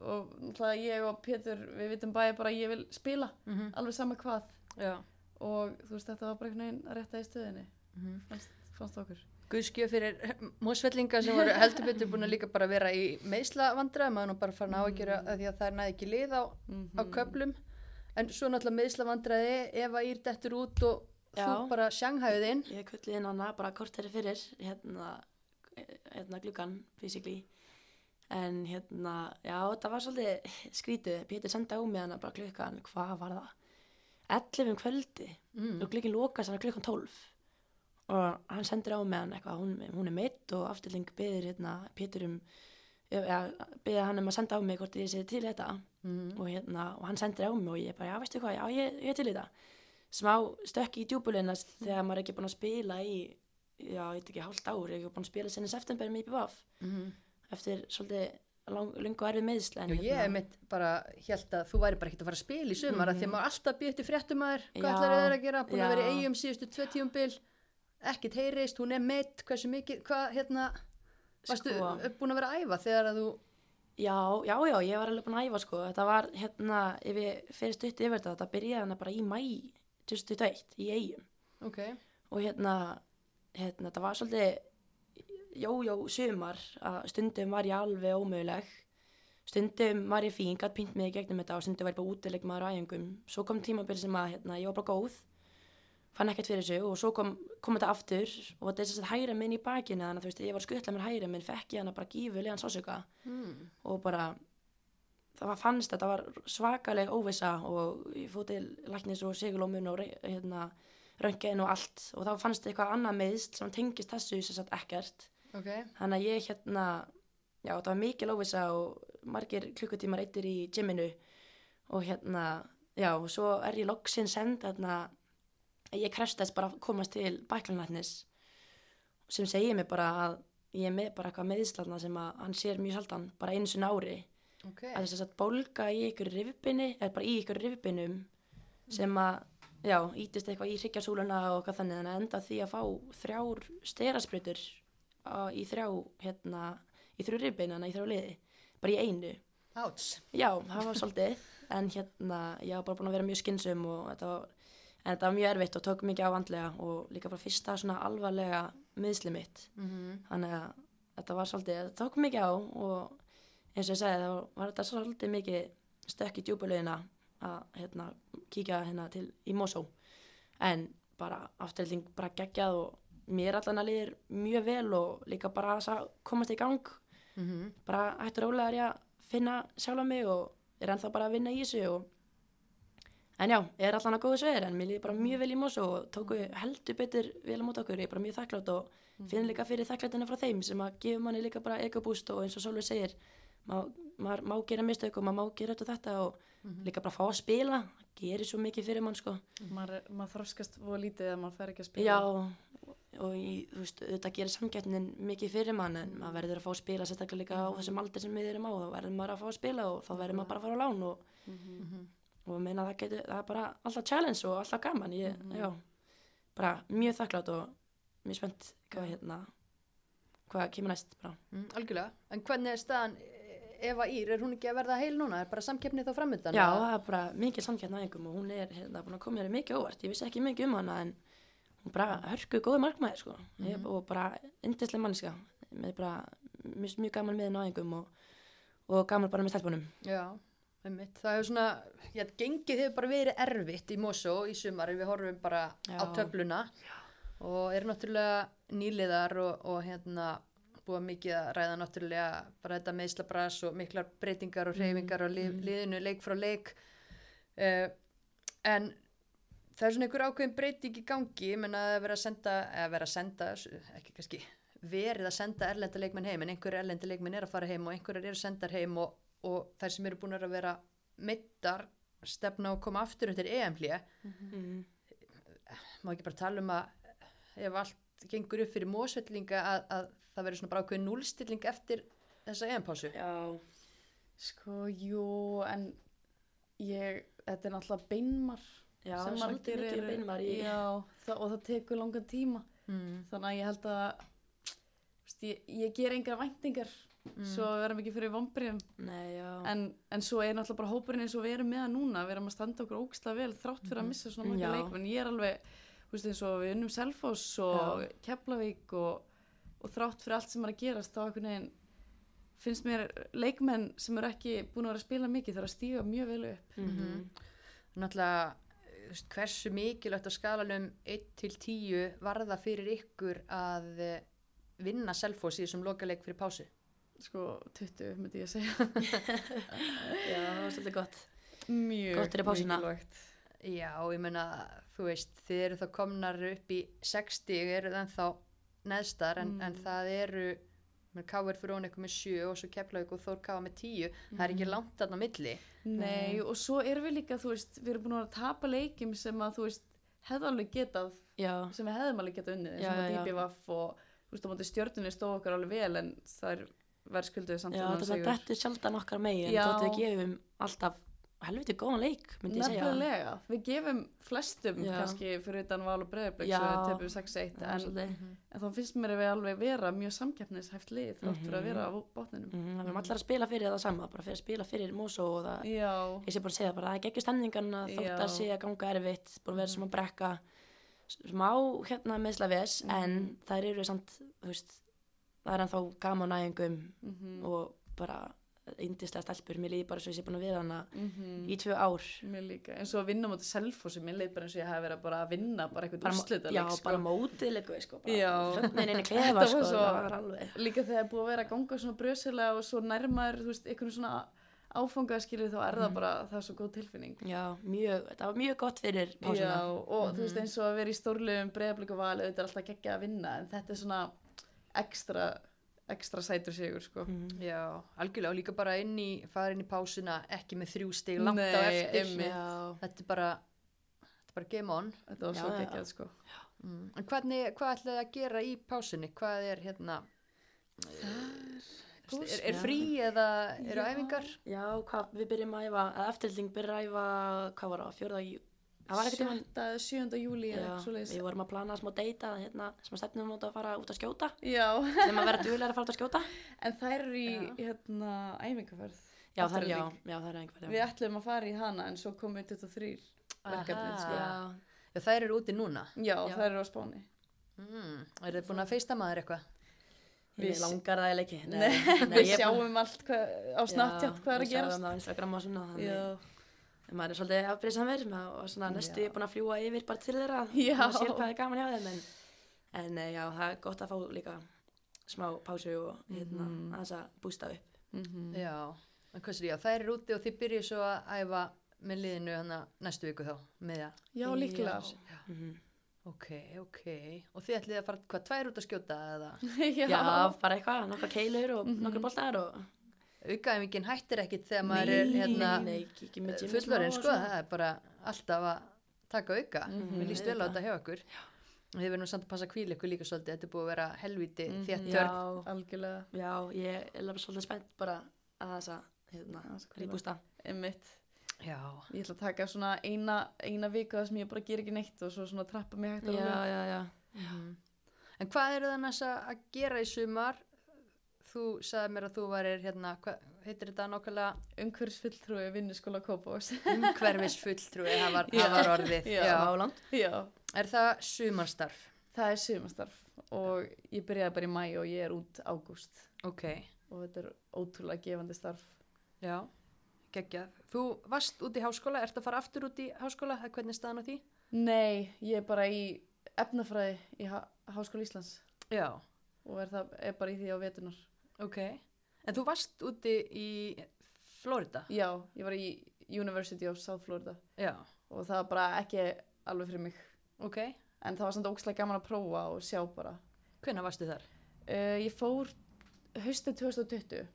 og náttúrulega ég og Pétur, við vitum bæði bara að ég vil spila, Mm alveg sama hvað. Já. Og þú veist, þetta var bara einhvern veginn að rétta í stöðinni, Mm fannst, fannst okkur. Guðskjöf fyrir mósvellinga sem voru heldur betur búin að líka bara vera í meisla vandra, maður nú bara farin á að gera að því að það er næði ekki lið á, á Mhm. köplum. En svo náttúrulega meisla vandraði ef að ír dettur út og þú Já. bara sjanghæðið inn. ég kvöldið inn hana bara korteri fyrir hérna, hérna gluggan basically en hérna, já það var svolítið skrítið, Pétur sendi á mig hana bara klukkan, hvað var það 11 um kvöldi Mm. og glukkin lokast hana klukkan 12 og hann sendir á mig hann eitthvað, hún, hún er meitt og afturling byður hérna Pétur um beða hann um að senda á mig hvort ég sé til þetta. Mhm. og, hérna, og hann sendir á mig og ég bara, já veistu hvað, já ég, ég er til þetta smá stökk í djúbulina þegar maður er ekki búin að spila í já, ég veit ekki, hálft ár, ég er ekki búin að spila sinni september með IPVAF Mhm. eftir svolítið lungu erfið meðsl Já, ég hef mitt bara held að þú væri bara ekkert að fara að spila í sumar mm því að maður alltaf býtti fréttumæður hvað Mhm. Já, ætlar þeir að gera, búin að vera í já. eigum síðustu tvö tíumbil ekkert heyrist, hún er meitt hversu mikið, hvað hérna varstu Sko. búin að vera að æfa þegar að þú Já, já, já, ég var alveg búin að æfa sko. Þetta var hérna, ef ég fyrir stutt yfir þetta, þetta byrjaði hérna bara í mæ 2021 í eigum. ok, Og hérna, hérna, þetta var svolítið, jó, jó, sumar, að stundum var ég alveg ómöguleg. Stundum var ég fín, gætt pínt mig gegnum þetta og stundum var ég bara útileg maður á æfingum. Svo kom tímabil sem að, hérna, ég var bara góð, fann ekkert fyrir þessu og svo kom, kom þetta aftur og þetta er þess að hæra minn í bakinu, þannig að þú veist, ég var að skutla mér hæra minn, fekk ég hana bara gífulegan sásöka hmm. og bara það var fannst þetta var svakaleg óvisa og ég fóð til læknis og sigulómun og hérna, röngin og allt og þá fannst eitthvað annað meðst sem tengist þessu sem sagt ekkert ok, þannig að ég hérna já það var mikil óvisa og margir klukkutímar eittir í gyminu og hérna já og svo er ég loksinn send hérna ég krefstast bara að komast til bæklanlæknis sem segir mér bara að ég er með bara eitthvað meðslarna sem að hann sér mjög sjaldan bara einu sinni á ári. Ok. Að þess að bólga í ykkur rifbinni eða bara í ykkur rifbinum sem að, já, ítist eitthvað í hryggjarsúluna og hvað þannig þannig að enda því að fá þrjár sterasprutur í þrjá, hérna í þrjú rifbeinana, í þrjá liði bara í einu, áts, já, það var svolítið en hérna, ég var bara búin að vera mjög skynsum og þetta var en þetta var mjög erfitt og tók mikið á vandlega og líka bara fyrsta svona alvarlega miðsli mitt. Mm þannig að þetta var svolítið, þetta tók mikið á og eins og ég segi það var, þetta svolítið mikið stökk í djúbulegina að hérna, kíkja hérna til í Mosó. En bara afturhilding bara geggjað og mér allan að liðir mjög vel og líka bara að komast í gang. -hmm. bara hættur ólega að finna sjálfa mig og er ennþá bara að vinna í þessu og en já, ég er allan að góða sveir en mér líður bara mjög vel í Mosó og tóku heldur betur vel á mót okkur, ég er bara mjög þakklátt og finn líka fyrir þakklætina frá þeim sem að gefa manni líka bara ekobúst og eins og Sólveig segir maður ma má gera mistök og maður má gera þetta og þetta og líka bara fá að spila. Það gerir svo mikið fyrir mann sko. Maður, maður þroskast og lítið að maður fer ekki að spila. Já og í, þú veist, þetta gerir samgætnin mikið fyrir mann en maður verður að fá að spila sérstaklega líka á þessum aldur sem við erum á. Þá verður maður að fá að spila og þá verður maður bara að fara á lán og, og meina það getur, það er bara alltaf challenge og alltaf gaman ég, já, bara mjög þakklátt og mjög spennt hvað hérna hvað kemur næst bara mm, algjörlega, en hvernig er staðan Eva Ír, er hún ekki að verða heil núna er bara samkeppni þá framöndan Já, það er bara mikil samkjæmt næðingum og hún er hérna búin að koma mér mikið óvart. Ég vissi ekki mikið um hana en hún bara hörku góði markmaður sko. Mm Mhm. og bara yndislega manniska. Með bara mjög, mjög gaman með næðingum og, og gaman bara með stelpunum. Já, einmitt. Það hefur svona, já, gengið hefur bara verið erfitt í Mosó í sumar við horfum bara á Já. töfluna. Og eru náttúrulega nýliðar og, og hérna búið mikið að ræða náttúrulega bara þetta meðslabras og miklar breytingar og hreyfingar og lið, liðinu leik frá leik. Uh, en það er svona einhver ákveðin breyting í gangi. Ég menna að vera að senda, eða vera að senda ekki kannski verið að senda erlenda leikmenn heim en einhverju erlendi leikmenn er að fara heim og einhverjar eru sendar heim og, og þær sem eru búin að vera meittar stefna og koma aftur eftir EM-hlje Mm. má ekki bara tala um að ef allt gengur upp fyrir mósvellinga að, að það verður svona bara ákveðin núlstilling eftir þessa EM-pásu Já, sko, jú, en ég, þetta er náttúrulega beinmar já sem margir eru- beinmar í... já, það, og það tekur langan tíma mm. þannig að ég held að veist, ég, ég ger engra væntingar svo við verðum ekki fyrir já. en, en svo er náttúrulega bara hópurinn eins og við erum með það núna við erum að standa okkur ógstlega vel þrátt fyrir að missa svona marga Já. leikmenn. Ég er alveg, þú veist eins og við unnum Selfoss og Keflavík og, og þrátt fyrir allt sem er að gerast þá einhvern veginn finnst mér leikmenn sem eru ekki búin að vera að spila mikið þarf að stíga mjög vel upp. Mhm. náttúrulega þú veist, hversu mikilvægt á skalanum 1 til 10 varða fyrir ykkur að vinna Selfoss í þessum lokaleik fyrir pásu sko 20 myndi ég að segja Já, það var svolítið gott. mjög mikilvægt. Já, ég meina, þú veist, þið eru þá komnar upp í 60, eru það ennþá neðstar, en, en það eru með Káir fyrir hún eitthvað með sjö og svo Keflavík og Þór Káa með tíu það er Mhm. ekki langt þarna á milli Nei, og svo erum við líka, þú veist, við erum búin að að tapa leikjum sem að, þú veist, hefðu alveg getað, Já, sem við hefðum alveg getað unnið, já, já. DBVF og, þú veist, á móti stjörnunni stóð okkar alveg vel, en það er verðskulduð samt já þetta sigur. dettur sjaldan okkar megin Já. þótt við gefum alltaf helviti góðan leik, myndi ég segja. Nefnilega, við gefum flestum Já. kannski fyrir utan val og breyðarblik Já. svo við töpum 6-1 Já, en, svolítið. en þá finnst mér að við alveg vera mjög samkeppnishæft lið þátt fyrir að Mhm. vera á botninum Mhm, Við erum allar að spila fyrir það sama, bara fyrir að spila fyrir Mosó og það, Já, ég sé bara að segja bara, það er ekki stemningan þótt að sé að ganga erfitt, búin að vera sem að brekka smá hérna meðsla ves, Mhm. en þær eru samt, þú veist, það er ennþá gaman æfingum mhm, og bara yndislega stelpur, mér líði bara svo ég sé búin að vera hana mhm. í tvö ár. Mér líka, eins og að vinna mútið selfossi, mér leið bara eins og ég hef verið að bara að vinna bara eitthvað Bara, úrslita já, bara við sko, bara Já. fögnin inn í Þetta klefa var sko, svo- það var alveg. Líka þegar það er búið að vera að ganga svona brösilega og svo nærmaður, þú veist, einhvern svona áfangaskilið þá er það Mhm. bara, það er svo góð tilfinning Já, mjög, þetta var mjög gott fyrir Já, pásuna. og þú Mhm. veist eins og að vera í stórlegum breyðablík og val, auðvitað er alltaf geggja að vinna en þetta er svona ekstra ekstra sætur sigur sko. Mm. Já, algjörlega og líka bara inn í farin í pásuna, ekki með þrjú stig langt Nei, á eftir þetta er bara, þetta er bara game on. Þetta var svo geggjað sko. Mm. En hvernig, hvað ætlaði að gera í pásunni? Hvað er hérna er, er, er frí eða eru æfingar? Já, hvað, við byrjum að æfa, eftirling byrja að æfa hvað var það, fjörða í 7. Um eða 7. júli við vorum að plana smá deyta hérna, sem að stefnum átt að fara út að skjóta. Sem að vera djúlega að fara út að skjóta. En það er í hérna, æmingaförð já það er, er einhver við ætlum að fara í hana en svo komum við 23 verkefni Það eru úti núna? Já, Já. það eru á spáni. Mm, Er þið búin að feista maður eitthvað? Við langar það eða ekki. Nei, Nei við sjáum búin... allt hva... á snart hvað er að gerast. Við sjáum það á Instagram og svona þannig þannig, maður er svolítið afbrýðsamur og svona næstu Já. búin að fljúa yfir bara til þeirra, Já. maður sér hvað er gaman hjá þeim, en, en eh, já, það er gott að fá líka smá pásu og hérna, Mhm. aðeins að bústa upp. mhm. já, en hvað sér ég, þær eru úti og þið byrjuð svo að æfa með liðinu hana næstu viku þá með það Já, líklega Mhm. ok, ok, og þið ætlið að fara hvað, tvær út að skjóta eða Já, Já, bara eitthvað, nokkra keilur og Mhm. nokkra boltar og aukaæfingin hættir ekkit þegar maður er hérna fullorinn sko, það er bara alltaf að taka auka, Mhm. mér líst vel á þetta hjá okkur og þið verðum samt að passa kvíl ykkur líka svolítið, þetta er búið að vera helviti Mhm. þétt Já, törn algjörlega já, ég er alveg svolítið spennt bara að þess að, hérna. Einmitt já, Ég ætla að taka svona eina, eina viku þar sem ég bara ger ekki neitt og svo svona trappa mig hægt Já, að rólega. já, já. Mhm. en hvað eru þannig að gera í sumar þú sagði mér að þú varir hérna, hvað heitir þetta nákvæmlega? Umhverfsfulltrúi vinnuskóla Kópavós umhverfis fulltrúi, það var, Já. það var orðið. Já. já. Smáland. Já, er það sumarstarf? Það er sumastarf og ég byrjaði bara í mæ og ég er út ágúst. Ok, og þetta er ótrúlega gefandi starf. Já geggjað, þú varst út í háskóla ert að fara aftur út í háskóla, Það er hvernig er staðan á því? Nei, ég er bara í efnafræði í Há- Háskóla Íslands. Já, og er, það, er bara í því á vetunar ok. En þú varst úti í Florida? Já, ég var í University of South Florida. Já, og það var bara ekki alveg fyrir mig. Ok, en það var samt ókslega gaman að prófa og sjá bara. Hvenær varstu þar? uh, Ég fór haustið 2020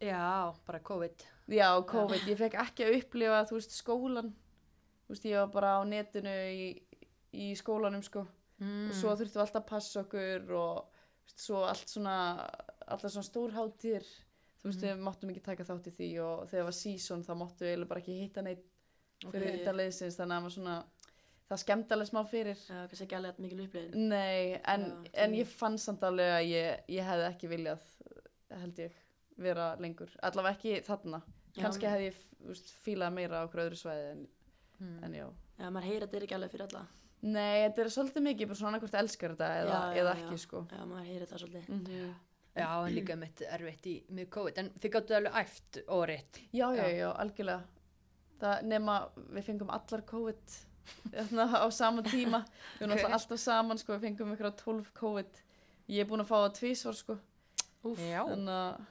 já, bara COVID. Já, COVID, ég fekk ekki að upplifa þú veist skólan þú veist, ég var bara á netinu í, í skólanum sko. Mm. og svo þurftum við alltaf að passa okkur og þú veist, svo allt svona alltaf svona stórháttir þú veist, við máttum ekki taka þátt í því og þegar var season þá máttum við bara ekki hitta neitt fyrir Ok. utan liðsins þannig að maður svona það skemmt alveg smá fyrir Já, kannski ekki alveg mikil upplifin. Nei, en, Já, en ég fann samt alveg að ég, ég hefði ekki viljað held ég vera lengur allavega ekki þarna Já. kannski hefði ég veist, fílað meira á okkur öðru svæði en, mm. en já Já, maður heyrir að þetta er ekki alveg fyrir alla. Nei, þetta er svolítið mikið bara svona annarkvort elskar þetta eða, Já, já, eða ekki sko Já, maður heyrir þetta svolítið. mm já, en líka mitt erfitt í með COVID en þið gáttu alveg æft óriðt Já, já, Já. já, algjörlega. Það nema við fengum allar COVID þarna á sama tíma. Við erum Ok. alltaf saman sko, við fengum ykkur 12 COVID. Ég er búin að fá það tvísvar sko. Já, þannig að 7.13 Já. var þetta búinn.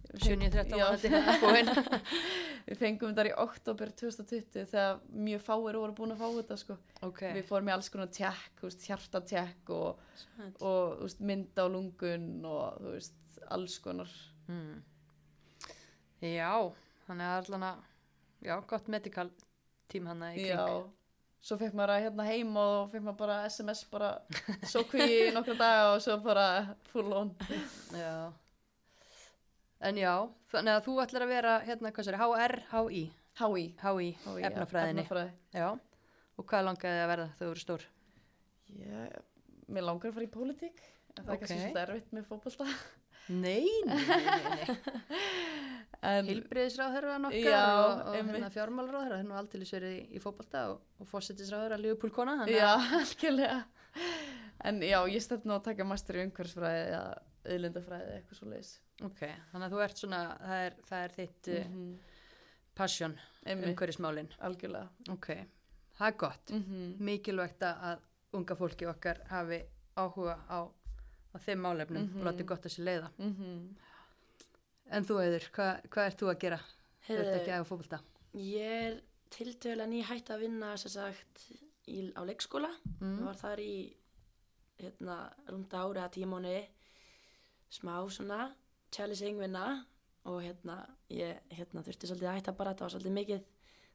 Við fengum þetta í oktober 2020 þegar mjög fáir voru búin að fá þetta sko. Ok, Við fórum í alls konar tjekk, hjartatjekk og, og þú veist, mynd á lungun og veist, alls konar. hmm. já, þannig að allan að, já, gott medical tím hann í kring. Já, svo fekk maður að hérna heim og fekk maður bara SMS bara svo kví í nokkra daga og svo bara full on. Já. En já, þannig að þú ætlar að vera, hérna, hvað sér, HR, HI. HI, HÍ, efnafræðinni. Efnafræði. Já. Og hvað langaði þig að verða þegar þú eru stór? Ég, mér langar að fara í pólitík, en það Ok. er kannski svolítið erfitt með fótbolta. Nei, nei, nei, nei. En Hilbriðisráðherra nokkar og, og hérna, fjármálaráðherra, hennu aldrei verið í, í fótbolta og, og fórsetisráðherra Liverpool kona. þannig Já, algjörlega. En já, ég stefna að taka master í umhverfisfræði eða auðlindafræði eða eitthvað svo leiðis. Ok, þannig að þú ert svona, það er, það er þitt mm Mhm. passion, umhverfismálin. algjörlega. Ok, það er gott. Mm Mikilvægt að- að unga fólki okkar hafi áhuga á, á þeim málefnum Mhm. og láti gott að sér leiða. -hmm. En þú, Eður, hvað, hvað ert þú að gera? Þú ert ekki að fótbolta. Ég er tiltöðlega ný hætt að vinna sem sagt í, á leikskóla. Mm. var þar í hérna, rúnda ári að tímóni smá svona challenging vinna og hérna ég hérna, þurfti svolítið að hætta bara, það var svolítið mikið.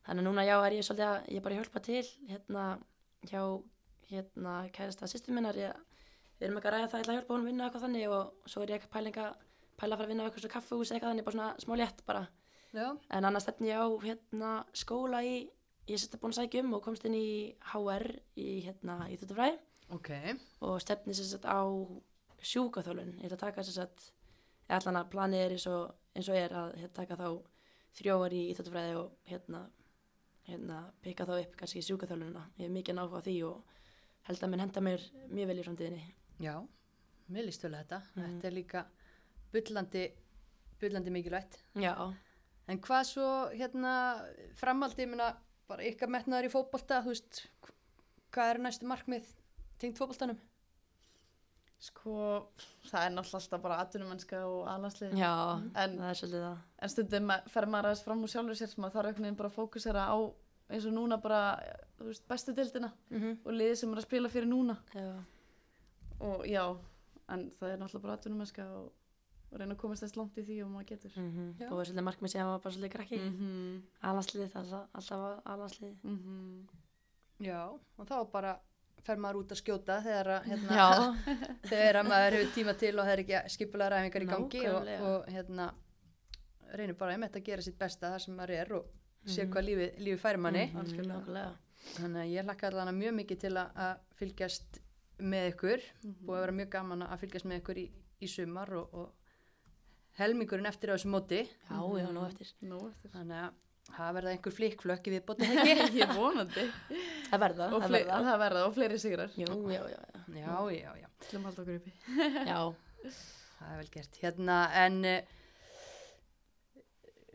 Þannig að núna já er ég svolítið að ég bara hjálpa til hérna hjá hérna kærasta sýstur minnar. Ég, við erum ekki að ræða það, ég ætla að hjálpa hún að vinna eitthvað þannig og svo er ég ekki að pæla, að fara að vinna á eitthvað svo kaffehús eitthvað þannig, bara svona smá létt bara. Já, En annars stefni ég á hérna, skóla í, ég sérst búin að sækja um og komst inn í HR í hérna, Íþjóttafræði ok. og stefni sérst á sjúkaþjálun. Ég ætla að taka sérst, allan að planið er eins og, eins og er að hérna, taka þá þrjóar í Íþjóttafræði og hérna, hérna peka þá upp kannski sjúkaþjálunina. Ég hef mikið náhuga á því og held að minn henda mér mjög vel í framtíðinni. Já, mér líst vel þetta. Mhm. Þetta er líka bullandi, bullandi mikilvægt. Já, En hvað svo, hérna, framaldi, ég meina, bara ykkar metnaður í fótbolta, þú veist, hvað eru næstu markmið tengt fótboltanum? Sko, það er náttúrulega alltaf bara atvinnumennska og aðlandslið. já, En- það er svolítið það. En stundum fer maður aðeins fram úr sjálfur sér sem maður þarf einhvern veginn bara að fókusera á eins og núna bara, þú veist, bestu dildina Mm -hmm. og liðið sem er að spila fyrir núna. Já, Og já, en það er náttúrulega bara atvinnumennska og, og reyna að komast þess langt í því og maður getur. mm Já. og svolítið markmið sem var bara svolítið krakki. -hmm. Alanslið, það er alltaf alanslið. Mm Já, og þá bara fer maður út að skjóta þegar að, hérna, þegar að maður hefur tíma til og það er ekki skipulega ræfingar í gangi og, og hérna, reynir bara einmitt að gera sitt besta þar sem maður er og sé Mhm. hvað lífi, lífi færi manni. Nákvæmlega. Þannig að ég hlakka allan mjög mikið til að, að fylgjast með ykkur Mhm. búið að vera mjög gaman að fylgjast með ykkur í, í sumar og, og helmingurinn eftir á þessu móti Já, já, nú eftir. Nú eftir. þannig að það verða einhver flikkflökk í viðbóti ekki Ég vonandi. Það verða, og það fle- verða. það verða og fleiri sigrar. Jú, já, já, já. já, já, já, Til að halda okkur uppi. Já, það er vel gert hérna en uh,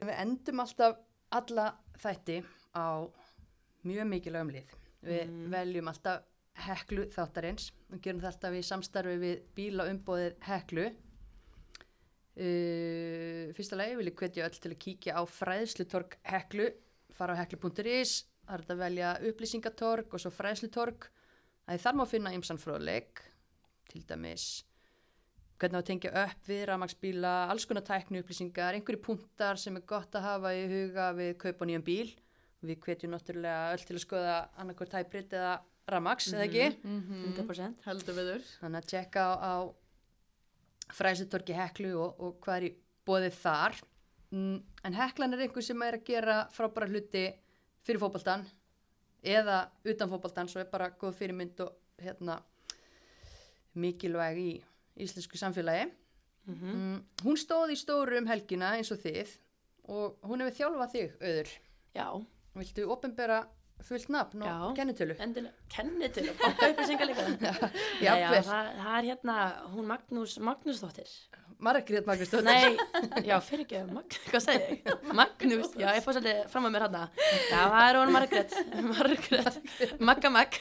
við endum alltaf alla þætti á mjög mikilvægum lið við Mm. veljum alltaf heklu þáttarins og gerum alltaf í samstarfi við bílaumbóðið heklu uh, fyrsta lagi vil ég hvetja öll til að kíkja á fræðslutorg heklu fara á heklu.is það er þetta að velja upplýsingatorg og svo fræðslutorg það er þar má finna ymsan fróðleik til dæmis hvernig á að tengja upp við rafmagsbíla, alls konar tækni upplýsingar, einhverju punktar sem er gott að hafa í huga við kaupa nýjan bíl. Við hvetjum náttúrulega öll til að skoða annarkvort tæprit eða rafmags, eða ekki? Mm 100%. Heldur viður. Þannig að tjekka á, á fræðsutorki heklu og, og hvað er í bóðið þar. Mm, en heklan er einhver sem er að gera frábæra hluti fyrir fótboltan eða utan fótboltan, svo er bara góð fyrirmynd og hérna mikilvæg í íslensku samfélagi. Mhm. Mm, hún stóð í stóru um helgina eins og þið og hún hefur þjálfað þig, auður. Já, Viltu opinbera fullt nafn og Já. kennitölu? endilega, kenni til og banka upplýsingar líka. Já, já, það, það er hérna, hún Magnús, Magnúsdóttir. Margrét Magnúsdóttir. Nei, já, fyrir ekki, Mag, hvað segi ég? Magnús, já, ég fór svolítið fram að mér hérna. Já, það er hún Margrét, Margrét, Magga Mag.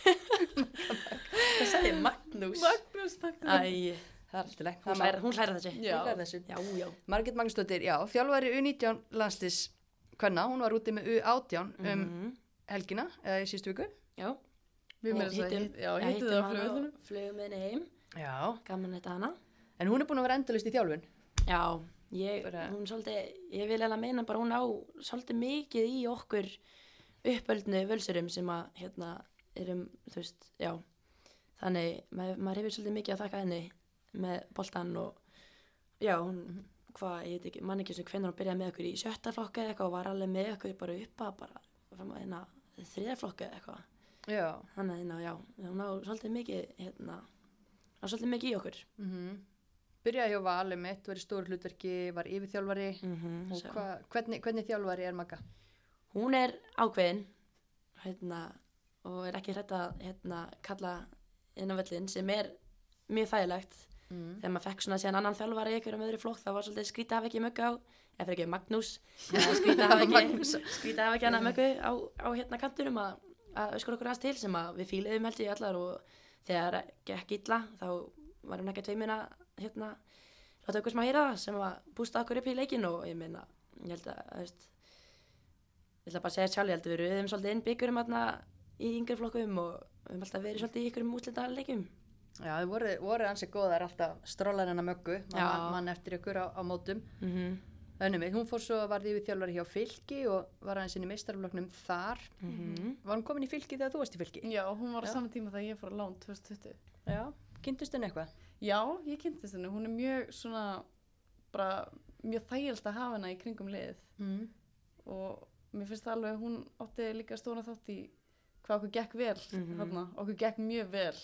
Hvað segi ég, Magnús? Magnús, Magnús. Æ, það er alltaf leik. Hún hlæra, hún hlæra þessu. Já. Hún hlær þessu. Já, já. Margit Magnúsdóttir, já, þjálfari U19 landslís kvenna, hún var úti með U18 um Mhm. Helgina, eða í sístu viku. Já. Við Hittum- flugvöldunum. og Flugum með henni heim. Já. Gaman þetta hana. En hún er búin að vera endalust í þjálfun. Já, ég, Bara- hún svolítið, ég vil eiginlega meina bara hún á svolítið mikið í okkur uppöldnu völsurum sem að hérna erum, þú veist, já þannig, maður, maður hefur svolítið mikið að þakka henni með boltan og já, hún, hvað, ég veit ekki mann ekki sem hvernig hún byrjaði með okkur í sjötta flokka eða eitthvað og var alveg með okkur bara uppa bara fram að hérna þriða flokka eða eitthvað Já. þannig að hérna, já, hún á svolítið mikið hérna, á svolítið mikið í okkur Mm Byrjaði hjá Val um eitt, var í stóru hlutverki, var yfirþjálfari. mm -hmm, Og hva, hvernig, hvernig þjálfari er Magga? hún er ákveðin hérna, og er ekki hrætt að hérna, kalla inn á völlin sem er mjög þægilegt Mm. þegar maður fekk svona síðan annan þjálfari í einhverjum öðru flokk það var svolítið skrítið að hafa ekki möggu á eða fyrir ekki Magnús. Skrítið að hafa ekki ekki hana möggu á, á hérna kanturum að, að öskur okkur aðeins til sem að við fíliðum held ég allar. Og þegar gekk illa þá var hún ekki tveimin að hérna láta okkur sem að það sem að bústa okkur upp í leikin og ég meina ég held að, veist ég ætla bara að segja sjálf, ég held að við rauðum svolítið inn byggurum hérna í yngri flokkum og við höfum alltaf verið svolítið í ykkurum útlita leikum Já, þið voru, voru ansið góðar alltaf strólar hennar möggu, mann, mann eftir ykkur á, á mótum. mm -hmm. Önnum við, hún fór svo að varði yfir þjálfari hjá fylki og var aðeins inn í meistarfloknum þar. Mhm. Var hún komin í fylki þegar þú varst í fylki? Já, hún var á saman tíma þegar ég fór að lán 2020. Já. Kynntust henni eitthvað? Já, ég kynntist henni. Hún er mjög svona, bara mjög þægild að hafa henni í kringum liðið. Mm. Og mér finnst það alveg, hún átti líka stóra þátt í hvað okkur gekk vel þarna. Okkur gekk mjög vel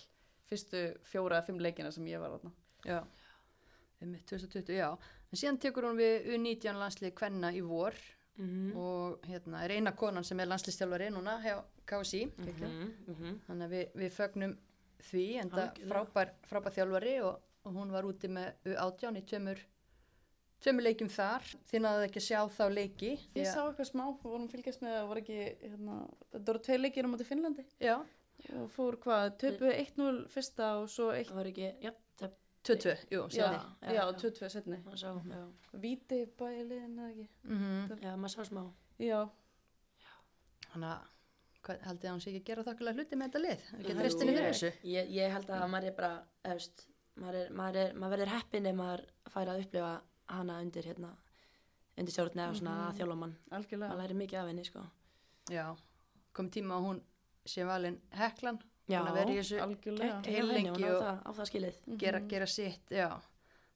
fyrstu fjóra eða fimm leikina sem ég var þarna. Já. Um 2020, já. En síðan tekur hún við U19 landslið kvenna í vor Mhm. og hérna er eina konan sem er landslistjálfari núna hjá KSI. Mhm. Mhm. Þannig að við, við fögnum því en það frábær, frábær þjálfari og, og hún var úti með U18 í tveimur, tveimur leikjum þar. Þið náðu ekki að sjá þá leiki. Ég að- sá eitthvað smá, við vorum að fylgjast með það, var ekki, hérna, þetta voru tvei leikir á móti Finnlandi Já, og fór hvað, töpu 1-0 fyrsta og svo 1 það var ekki, já, það 2-2, jú, sérni. já, já, já. 2-2 setni. Víti bæliðin eða ekki. Mm já, maður sá smá Já, Þannig að hvað haldið að hún sé ekki að gera þokkulega hluti með þetta lið? Ekki Jú. treystinni fyrir þessu? ég, ég held að maður er bara, efst maður, er, maður, er, maður verður heppin ef maður fær að upplifa hana undir hérna, undir stjórn eða svona Mhm. að þjóla mann algjörlega. maður læri mikið af henni, sko Já, kom tíma að hún sé valin heklan, já, að vera í þessu, Algjörlega. gegn- heil gegn henni, lengi hún á og- það, á það skilið gera, Mhm. gera sitt, já.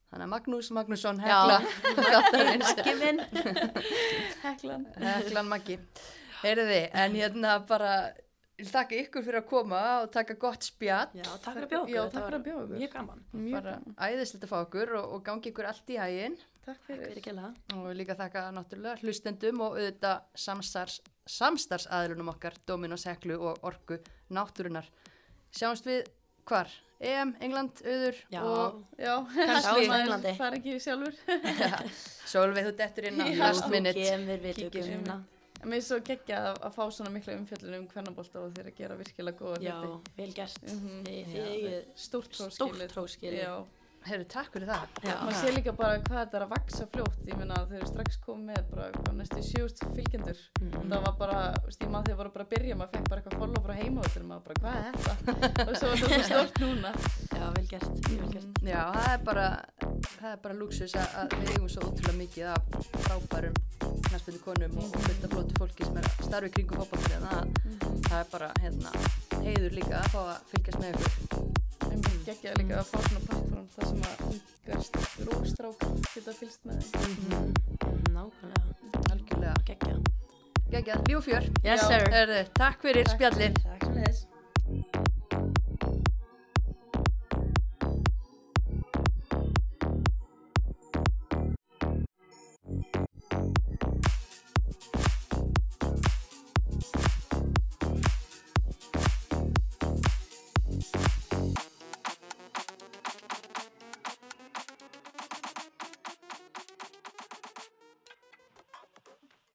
Þannig að Magnús Magnússon hekla, Maggi minn Heklan. heklan Maggi. Heyriði, en hérna bara, þakka ykkur fyrir að koma og taka gott spjall. já, takk fyrir að bjóða okkur Já, takk fyrir að bjóða okkur. mjög gaman, Mjög bara gaman. æðislegt að fá okkur og, og gangi ykkur allt í hæginn Takk takk fyrir. fyrir kella og líka þakka náttúrulega hlustendum og auðvitað samstars, samstarfsaðilunum okkar Dominos Heklu og Orku Náttúrunar. Sjáumst við hvar? EM, England, auður já, og Já, Kannski. maður Englandi. fær ekki sjálfur. Solveig þú dettur inn á Já. last þú minute. kemur, við Kíkir. tökum hérna mér er svo geggja að, að fá svona mikla umfjöllun um hvernabólta og þeir að gera virkilega góða já, hluti. vel gert Mhm. þið Já. þið Stórt stórt hróskilið. tróskilið Já, Herru, takk fyrir það. Já. maður sé líka bara hvað þetta er að vaksa fljótt. Ég meina eru strax komið með bara hvað, næstu sjöust fylgjendur. Mhm. Það var bara, ég maður þegar voru bara að byrja, maður fekk bara eitthvað follow frá heima og þegar maður bara, hvað er þetta? og svo er þetta svo stórt núna. já, vel gert, vel gert Já, það er bara, það er bara luxus að, að við eigum svo ótrúlega mikið af frábærum knæspunni konum og, og fullt af flótu fólki sem er að starfi kringum en það, það er bara hérna, heiður líka að fá að fylgjast með ykkur. En mér geggja líka að fá svona plattform þar sem að ungar og strákar geta fylgst með þeim. Mhm. nákvæmlega, Algjörlega. geggja Gægjað, líf og fjör. yes Já. sir Herðu, takk fyrir spjallið. takk sem þess